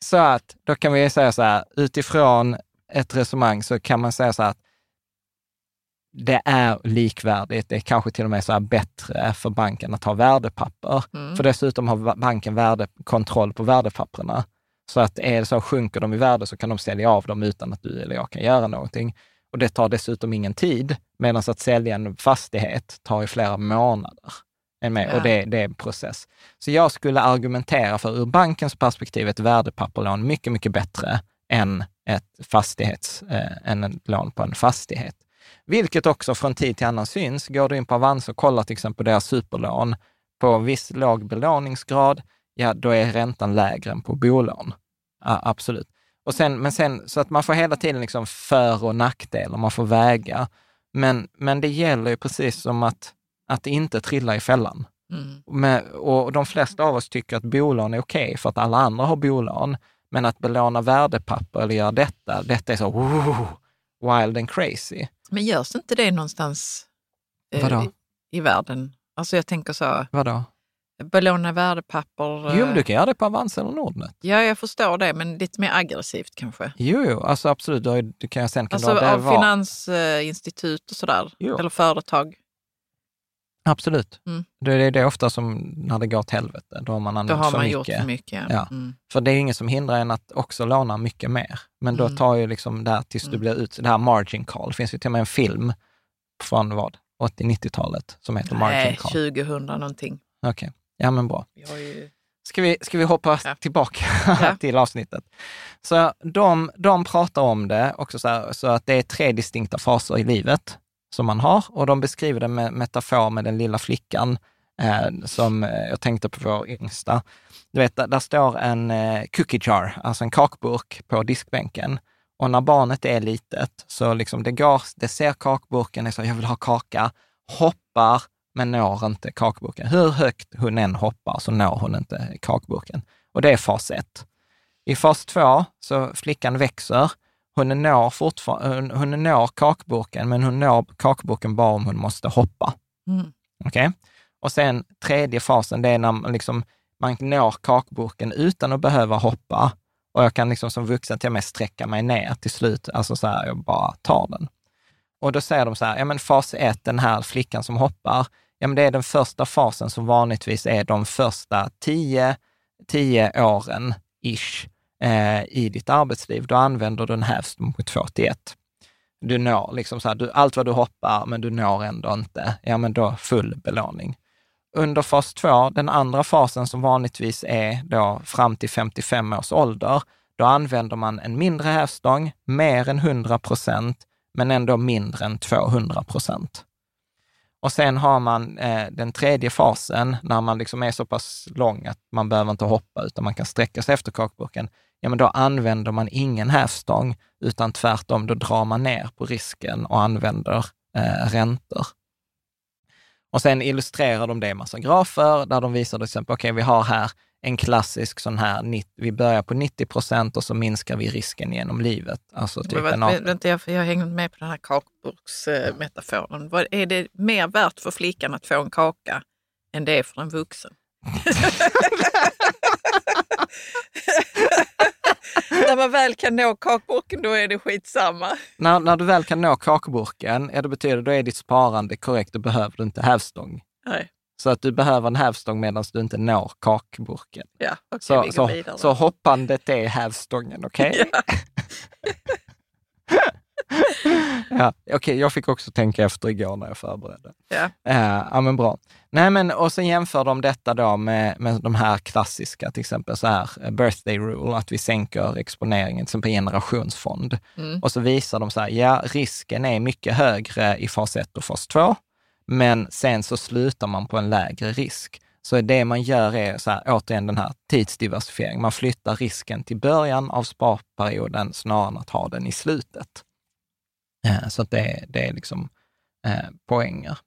Så att då kan vi säga så här, utifrån ett resonemang så kan man säga så här att det är likvärdigt. Det är kanske till och med så här bättre för banken att ha värdepapper. Mm. För dessutom har banken värdekontroll på värdepapperna. Så att är det så sjunker de i värde så kan de sälja av dem utan att du eller jag kan göra någonting. Och det tar dessutom ingen tid, medan att sälja en fastighet tar i flera månader. Är med? Ja. Och det, det är en process. Så jag skulle argumentera för ur bankens perspektiv ett värdepapperlån mycket, mycket bättre än ett fastighets, eh, än ett lån på en fastighet. Vilket också från tid till annan syns. Går du in på Avanza och kollar till exempel deras superlån på viss låg belåningsgrad, ja då är räntan lägre än på bolån. Ja, absolut. Och sen, men sen, så att man får hela tiden liksom för och nackdelar, man får väga. Men, men det gäller ju precis som att, att inte trilla i fällan. Mm. Men, och de flesta av oss tycker att bolån är okej för att alla andra har bolån. Men att belåna värdepapper eller göra detta, detta är så wow, wild and crazy. Men görs inte det någonstans eh, i, i världen? Alltså jag tänker så, Vadå? Belåna värdepapper. Jo, eh, men du kan göra det på Avanza eller Nordnet. Ja, jag förstår det, men lite mer aggressivt kanske. Jo, jo, alltså absolut. Du, har du kan sen kan Alltså du av var- finansinstitut och sådär, Jo. eller företag. Absolut. Mm. Det är det ofta som när det går åt helvete, då har man Då använt har för man mycket. gjort för mycket. Ja. Mm. För det är ingen som hindrar en att också låna mycket mer. Men då Mm. tar ju liksom det här tills du Mm. blir ut, det här margin call. Det finns ju till och med en film från vad, 80-90-talet som heter margin Nej, call. 2000 någonting. Okej, ja men bra. Vi har ju... Ska vi, ska vi hoppa Ja. tillbaka Ja. till avsnittet? Så de, de pratar om det också så, här, så att det är tre distinkta faser i livet som man har och de beskriver det med metafor med den lilla flickan eh, som eh, jag tänkte på vår yngsta. Du vet, där, står en eh, cookie jar, alltså en kakburk på diskbänken. Och när barnet är litet så liksom det går, det ser kakburken, är så jag vill ha kaka, hoppar men når inte kakburken. Hur högt hon än hoppar så når hon inte kakburken. Och det är fas ett. I fas två, så flickan växer. Hon når, hon, hon når kakburken, men hon når kakburken bara om hon måste hoppa. Mm. Okej? Och sen tredje fasen, det är när man, liksom, man når kakburken utan att behöva hoppa. Och jag kan liksom som vuxen till och med sträcka mig ner till slut, alltså så här, jag bara tar den. Och då säger de så här, ja men fas ett, den här flickan som hoppar, ja men det är den första fasen som vanligtvis är de första tio, tio åren, ish, eh, i ditt arbetsliv. Då använder du en hävstång på 2 till 1. Du når liksom så här, du, allt vad du hoppar, men du når ändå inte, ja men då full belåning. Under fas 2, den andra fasen som vanligtvis är då fram till 55 års ålder, då använder man en mindre hävstång, mer än 100 procent, men ändå mindre än 200 procent. Och sen har man eh, den tredje fasen, när man liksom är så pass lång att man behöver inte hoppa, utan man kan sträcka sig efter kakburken. ja men då använder man ingen hävstång, utan tvärtom, då drar man ner på risken och använder eh, räntor. Och sen illustrerar de det i massa grafer där de visar till exempel, okej, okay, vi har här en klassisk sån här, vi börjar på 90 procent och så minskar vi risken genom livet. Alltså typ men, en vänta, jag, jag hänger med på den här kakburksmetaforen. Vad är det mer värt för flickan att få en kaka än det är för en vuxen? när man väl kan nå kakburken, då är det skitsamma. När, när du väl kan nå kakburken, ja, då betyder det då är ditt sparande korrekt, då behöver du inte hävstång. Nej. Så att du behöver en hävstång medan du inte når kakburken. Ja, okay, så, så, vidare. så hoppandet är hävstången, okej? Okay? Ja. ja, Okej, okay, jag fick också tänka efter igår när jag förberedde. Ja. Uh, ja, men bra. Nej, men och sen jämför de detta då med, med de här klassiska, till exempel så här eh, birthday rule, att vi sänker exponeringen, till exempel generationsfond. Mm. Och så visar de så här, ja, risken är mycket högre i fas 1 och fas 2, men sen så slutar man på en lägre risk. Så det man gör är så här, återigen den här tidsdiversifieringen. Man flyttar risken till början av sparperioden snarare än att ha den i slutet. Eh, så att det, det är liksom eh, poänger.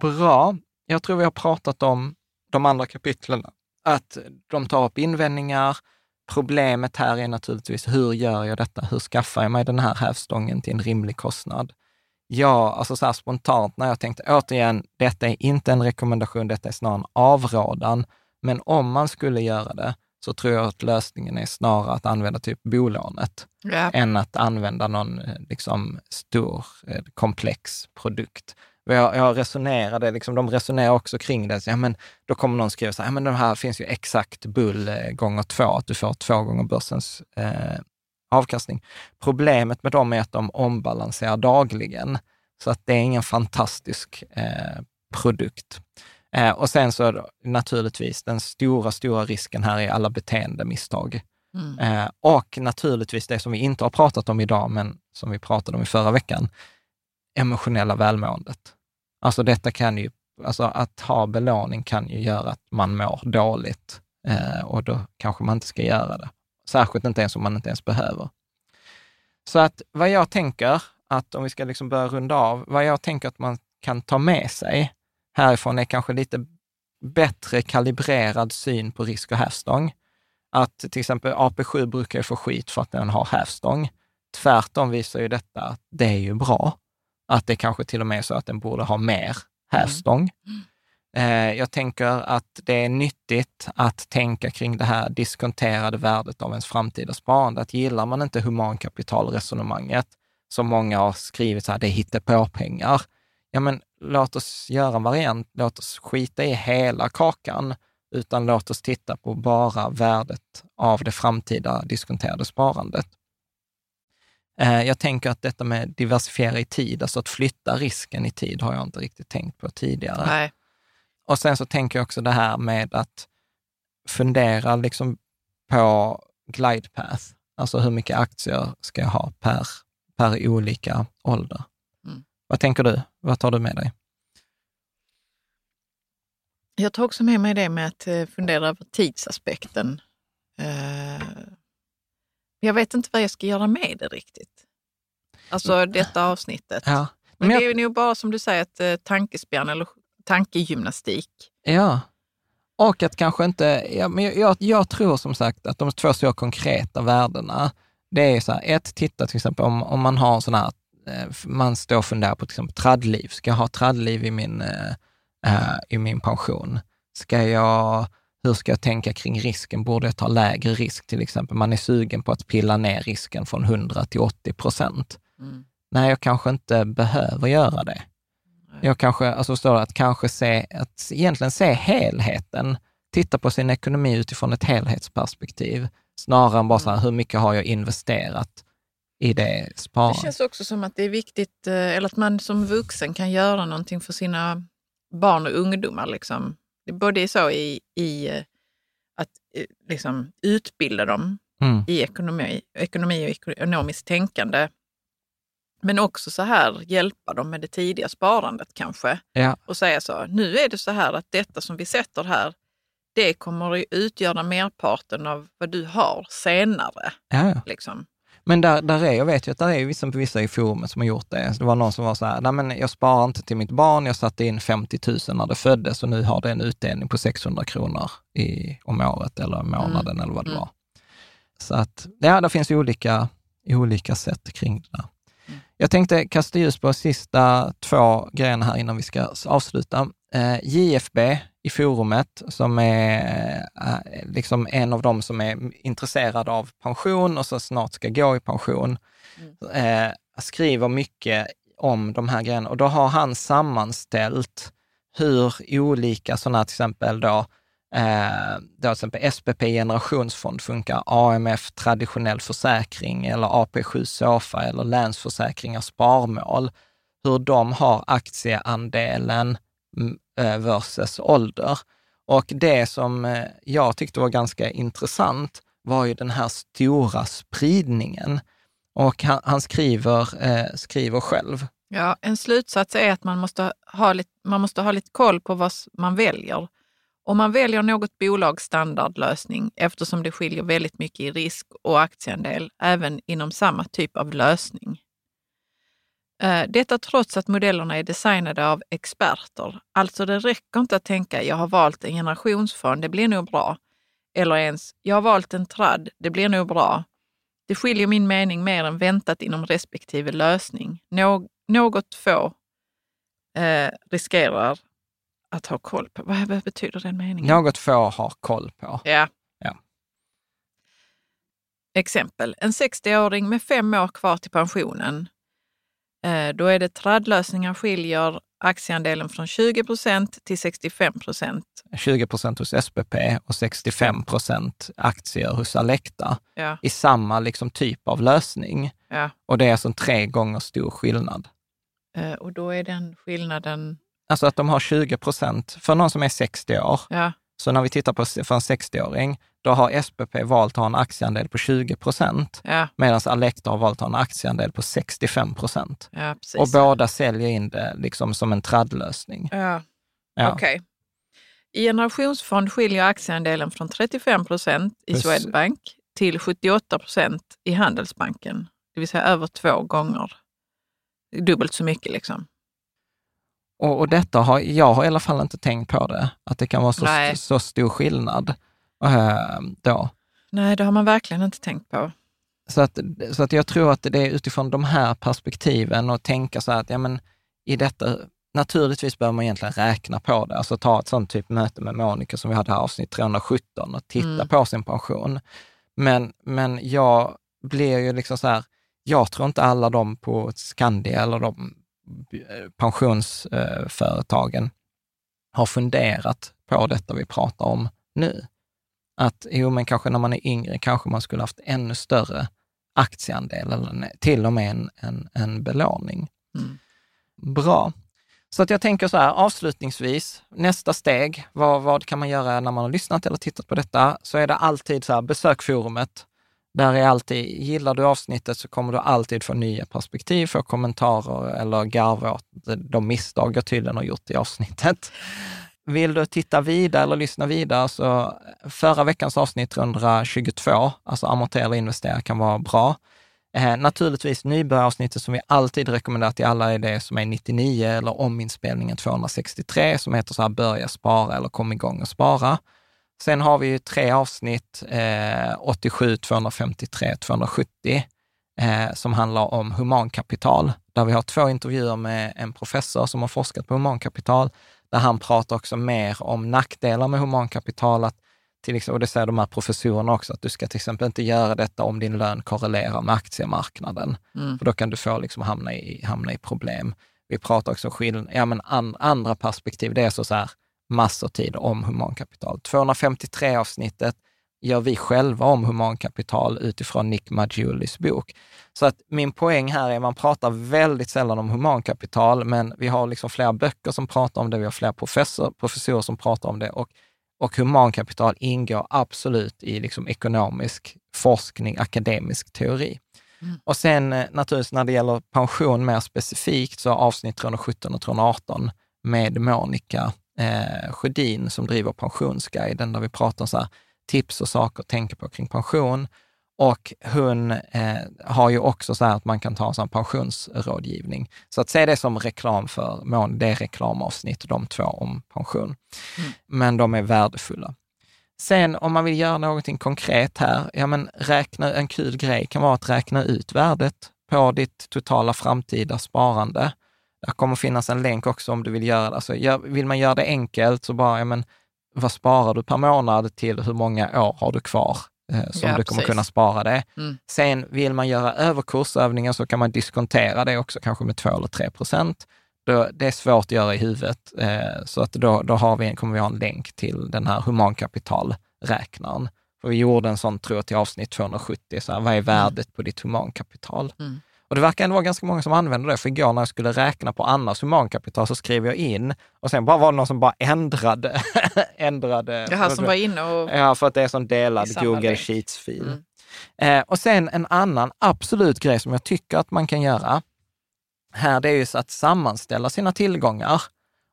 Bra. Jag tror vi har pratat om de andra kapitlen. Att de tar upp invändningar. Problemet här är naturligtvis, hur gör jag detta? Hur skaffar jag mig den här hävstången till en rimlig kostnad? Ja, alltså så här spontant när jag tänkte, återigen, detta är inte en rekommendation, detta är snarare en avrådan. Men om man skulle göra det, så tror jag att lösningen är snarare att använda typ bolånet, ja. än att använda någon liksom, stor, eh, komplex produkt. Jag, jag resonerade, liksom, de resonerar också kring det. Så, ja, men, då kommer någon skriva så här, ja, men det här finns ju exakt bull eh, gånger två, att du får två gånger börsens eh, avkastning. Problemet med dem är att de ombalanserar dagligen, så att det är ingen fantastisk eh, produkt. Eh, och sen så naturligtvis den stora, stora risken här är alla beteendemisstag. Mm. Eh, och naturligtvis det som vi inte har pratat om idag, men som vi pratade om i förra veckan, emotionella välmåendet. Alltså detta kan ju, alltså att ha belåning kan ju göra att man mår dåligt eh, och då kanske man inte ska göra det. Särskilt inte ens om man inte ens behöver. Så att vad jag tänker, att om vi ska liksom börja runda av, vad jag tänker att man kan ta med sig härifrån är kanske lite bättre kalibrerad syn på risk och hävstång. Att till exempel AP7 brukar ju få skit för att den har hävstång. Tvärtom visar ju detta att det är ju bra. Att det kanske till och med är så att den borde ha mer hävstång. Mm. Eh, jag tänker att det är nyttigt att tänka kring det här diskonterade värdet av ens framtida sparande. Att gillar man inte humankapitalresonemanget, som många har skrivit så här, det är pengar. Ja, men låt oss göra en variant. Låt oss skita i hela kakan, utan låt oss titta på bara värdet av det framtida diskonterade sparandet. Eh, jag tänker att detta med diversifiera i tid, alltså att flytta risken i tid, har jag inte riktigt tänkt på tidigare. Nej. Och sen så tänker jag också det här med att fundera liksom på glide path, alltså hur mycket aktier ska jag ha per, per olika ålder. Mm. Vad tänker du? Vad tar du med dig? Jag tar också med mig det med att eh, fundera över tidsaspekten. Eh, jag vet inte vad jag ska göra med det riktigt. Alltså detta avsnittet. Ja. Men det är nog bara som du säger ett eh, tankespjärn eller tankegymnastik. Ja, och att kanske inte... Ja, men jag, jag, jag, tror som sagt att de två stora konkreta värdena, det är så här, ett, titta till exempel om, om man har en sån här, man står och funderar på till exempel traddliv. Ska jag ha traddliv i min, äh, i min pension? Ska jag, hur ska jag tänka kring risken? Borde jag ta lägre risk till exempel? Man är sugen på att pilla ner risken från 100 till 80 procent. Mm. Nej, jag kanske inte behöver göra det. Jag kanske, alltså står det att kanske se, att egentligen se helheten, titta på sin ekonomi utifrån ett helhetsperspektiv, snarare än bara så här, hur mycket har jag investerat i det sparandet? Det känns också som att det är viktigt, eller att man som vuxen kan göra någonting för sina barn och ungdomar. Liksom. Både så i, i att liksom, utbilda dem mm. i ekonomi, ekonomi och ekonomiskt tänkande, men också så här hjälpa dem med det tidiga sparandet kanske. Ja. Och säga så, nu är det så här att detta som vi sätter här, det kommer att utgöra merparten av vad du har senare. Ja. Liksom. Men där, där är, jag vet ju att där är vissa, vissa i forumet som har gjort det. Det var någon som var så här, nej men jag sparar inte till mitt barn, jag satte in 50 000 när det föddes och nu har det en utdelning på 600 kronor i, om året eller månaden Mm. eller vad det Mm. var. Så att, ja, det finns olika, olika sätt kring det där. Mm. Jag tänkte kasta ljus på sista två grejerna här innan vi ska avsluta. Eh, JFB i forumet, som är eh, liksom en av dem som är intresserad av pension och så snart ska gå i pension, eh, skriver mycket om de här grejerna. Och då har han sammanställt hur olika sådana till exempel då, eh, då till exempel SPP generationsfond funkar, AMF traditionell försäkring eller AP7 Sofa eller Länsförsäkringar sparmål, hur de har aktieandelen mm, eh, versus ålder. Och det som eh, jag tyckte var ganska intressant var ju den här stora spridningen. Och han, han skriver, eh, skriver själv. Ja, en slutsats är att man måste ha lite, man måste ha lite koll på vad man väljer. Om man väljer något bolags standardlösning eftersom det skiljer väldigt mycket i risk och aktieandel även inom samma typ av lösning. Eh, detta trots att modellerna är designade av experter. Alltså det räcker inte att tänka jag har valt en generationsfond, det blir nog bra. Eller ens jag har valt en tradd, det blir nog bra. Det skiljer min mening mer än väntat inom respektive lösning. Nå- något få eh, riskerar att ha koll på. Vad, vad betyder den meningen? Något få har koll på. Ja. Ja. Exempel. En 60-åring med fem år kvar till pensionen. Eh, då är det traddlösningar skiljer aktieandelen från 20 procent till 65 procent. 20 procent hos SPP och 65 procent aktier hos Alecta Ja, i samma liksom typ av lösning. ja. Och det är alltså en tre gånger stor skillnad. Eh, och då är den skillnaden... Alltså att de har 20 procent, för någon som är 60 år, Ja, så när vi tittar på för en 60-åring, då har SPP valt att ha en aktieandel på 20 procent, ja, medan Alecta har valt att ha en aktieandel på 65 procent. ja. Och båda säljer in det liksom som en traddlösning. Ja, Ja. Okej. I generationsfond skiljer aktieandelen från 35 procent i Precis. Swedbank till 78 procent i Handelsbanken. Det vill säga över två gånger. Dubbelt så mycket liksom. Och, och detta har, jag har i alla fall inte tänkt på det, att det kan vara så, så stor skillnad. eh, då. Nej, det har man verkligen inte tänkt på. Så att, så att jag tror att det är utifrån de här perspektiven och tänka så här att ja, men i detta, naturligtvis behöver man egentligen räkna på det, alltså ta ett sånt typ möte med Monica som vi hade här avsnitt 317 och titta Mm. på sin pension. Men, men jag blir ju liksom så här, jag tror inte alla de på Skandia eller de pensionsföretagen har funderat på detta vi pratar om nu. Att jo, men kanske när man är yngre kanske man skulle haft ännu större aktieandel eller till och med en, en, en belåning. Mm. Bra. Så att jag tänker så här, avslutningsvis, nästa steg, vad, vad kan man göra när man har lyssnat eller tittat på detta? Så är det alltid så här, besök forumet. Där är alltid, gillar du avsnittet så kommer du alltid få nya perspektiv, få kommentarer eller garva åt de misstag jag tydligen har gjort i avsnittet. Vill du titta vidare eller lyssna vidare så förra veckans avsnitt 122, alltså amortera eller investera kan vara bra. Eh, naturligtvis nybörjaravsnittet som vi alltid rekommenderar till alla är det som är 99 eller ominspelningen 263 som heter så här börja spara eller kom igång och spara. Sen har vi ju tre avsnitt, eh, 87, 253, 270, eh, som handlar om humankapital, där vi har två intervjuer med en professor som har forskat på humankapital, där han pratar också mer om nackdelar med humankapital, att till exempel, och det säger de här professorerna också, att du ska till exempel inte göra detta om din lön korrelerar med aktiemarknaden, Mm. för då kan du få liksom hamna i, hamna i problem. Vi pratar också skill- ja, men an, andra perspektiv, det är så, så här massor tid om humankapital. 253 avsnittet gör vi själva om humankapital utifrån Nick Maggiulis bok. Så att min poäng här är att man pratar väldigt sällan om humankapital, men vi har liksom flera böcker som pratar om det, vi har flera professor, professorer som pratar om det och, och humankapital ingår absolut i liksom ekonomisk forskning, akademisk teori. Och sen eh, naturligtvis när det gäller pension mer specifikt så avsnitt 317 och 318 med Monica eh, Sjödin som driver Pensionsguiden, där vi pratar om så här, tips och saker att tänka på kring pension. Och hon eh, har ju också så här att man kan ta en sån pensionsrådgivning. Så att se det som reklam för mån, det är reklamavsnitt, de två om pension. Mm. Men de är värdefulla. Sen om man vill göra någonting konkret här, ja men räkna, en kul grej kan vara att räkna ut värdet på ditt totala framtida sparande. Det kommer finnas en länk också om du vill göra det. Alltså, vill man göra det enkelt så bara, ja men vad sparar du per månad till hur många år har du kvar eh, som ja, du kommer precis. kunna spara det. Mm. Sen vill man göra överkursövningar så kan man diskontera det också kanske med 2 eller 3 procent. Det är svårt att göra i huvudet, eh, så att då, då har vi, kommer vi ha en länk till den här humankapitalräknaren. För vi gjorde en sån, tror jag, till avsnitt 270, så här, vad är mm. värdet på ditt humankapital? Mm. Och det verkar ändå vara ganska många som använder det, för igår när jag skulle räkna på Annas humankapital så skrev jag in och sen bara var det någon som bara ändrade. ändrade Jaha, som var inne och... Ja, för att det är en sån delad Google Sheets-fil. Mm. Eh, och sen en annan absolut grej som jag tycker att man kan göra här, det är ju att sammanställa sina tillgångar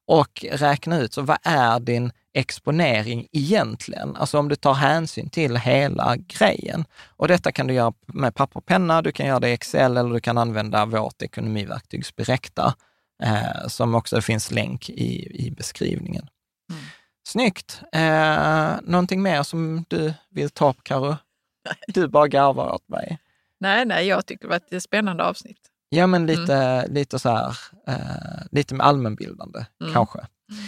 och räkna ut, så vad är din exponering egentligen? Alltså om du tar hänsyn till hela grejen. Och detta kan du göra med papper och penna, du kan göra det i Excel eller du kan använda vårt ekonomiverktyg Spirecta, eh, som också finns länk i, i beskrivningen. Mm. Snyggt! Eh, någonting mer som du vill ta upp, Karo? Du bara garvar åt mig. Nej, nej, jag tycker det var ett spännande avsnitt. Ja, men lite, mm. lite så här, eh, lite allmänbildande mm. kanske. Mm.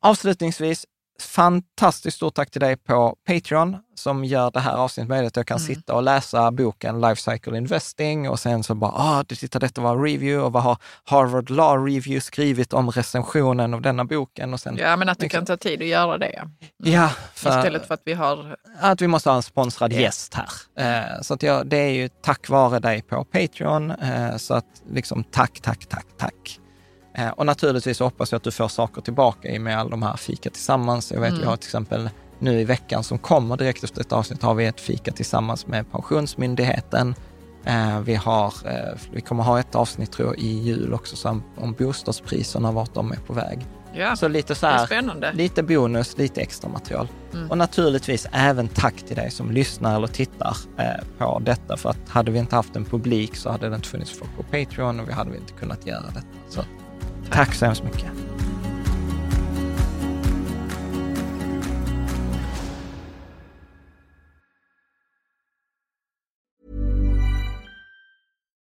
Avslutningsvis, fantastiskt stort tack till dig på Patreon som gör det här avsnittet möjligt. Jag kan mm. sitta och läsa boken Life Cycle Investing och sen så bara, ah, du tittar, detta var en review och vad har Harvard Law Review skrivit om recensionen av denna boken? Och sen, ja, men att du liksom, kan ta tid att göra det. Mm. Ja, för, Istället för att vi har... Att vi måste ha en sponsrad yeah. gäst här. Eh, så att jag, det är ju tack vare dig på Patreon. Eh, så att liksom tack, tack, tack, tack. Eh, och naturligtvis hoppas jag att du får saker tillbaka i med all de här fika tillsammans. Jag vet, mm. jag har till exempel nu i veckan som kommer direkt efter ett avsnitt har vi ett fika tillsammans med Pensionsmyndigheten. Eh, vi, har, eh, vi kommer ha ett avsnitt tror jag, i jul också om, om bostadspriserna, vart de är på väg. Ja, så lite så här, lite bonus, lite extra material. Mm. Och naturligtvis även tack till dig som lyssnar eller tittar eh, på detta. För att hade vi inte haft en publik så hade det inte funnits folk på Patreon och vi hade inte kunnat göra detta. Så Tack så hemskt mycket.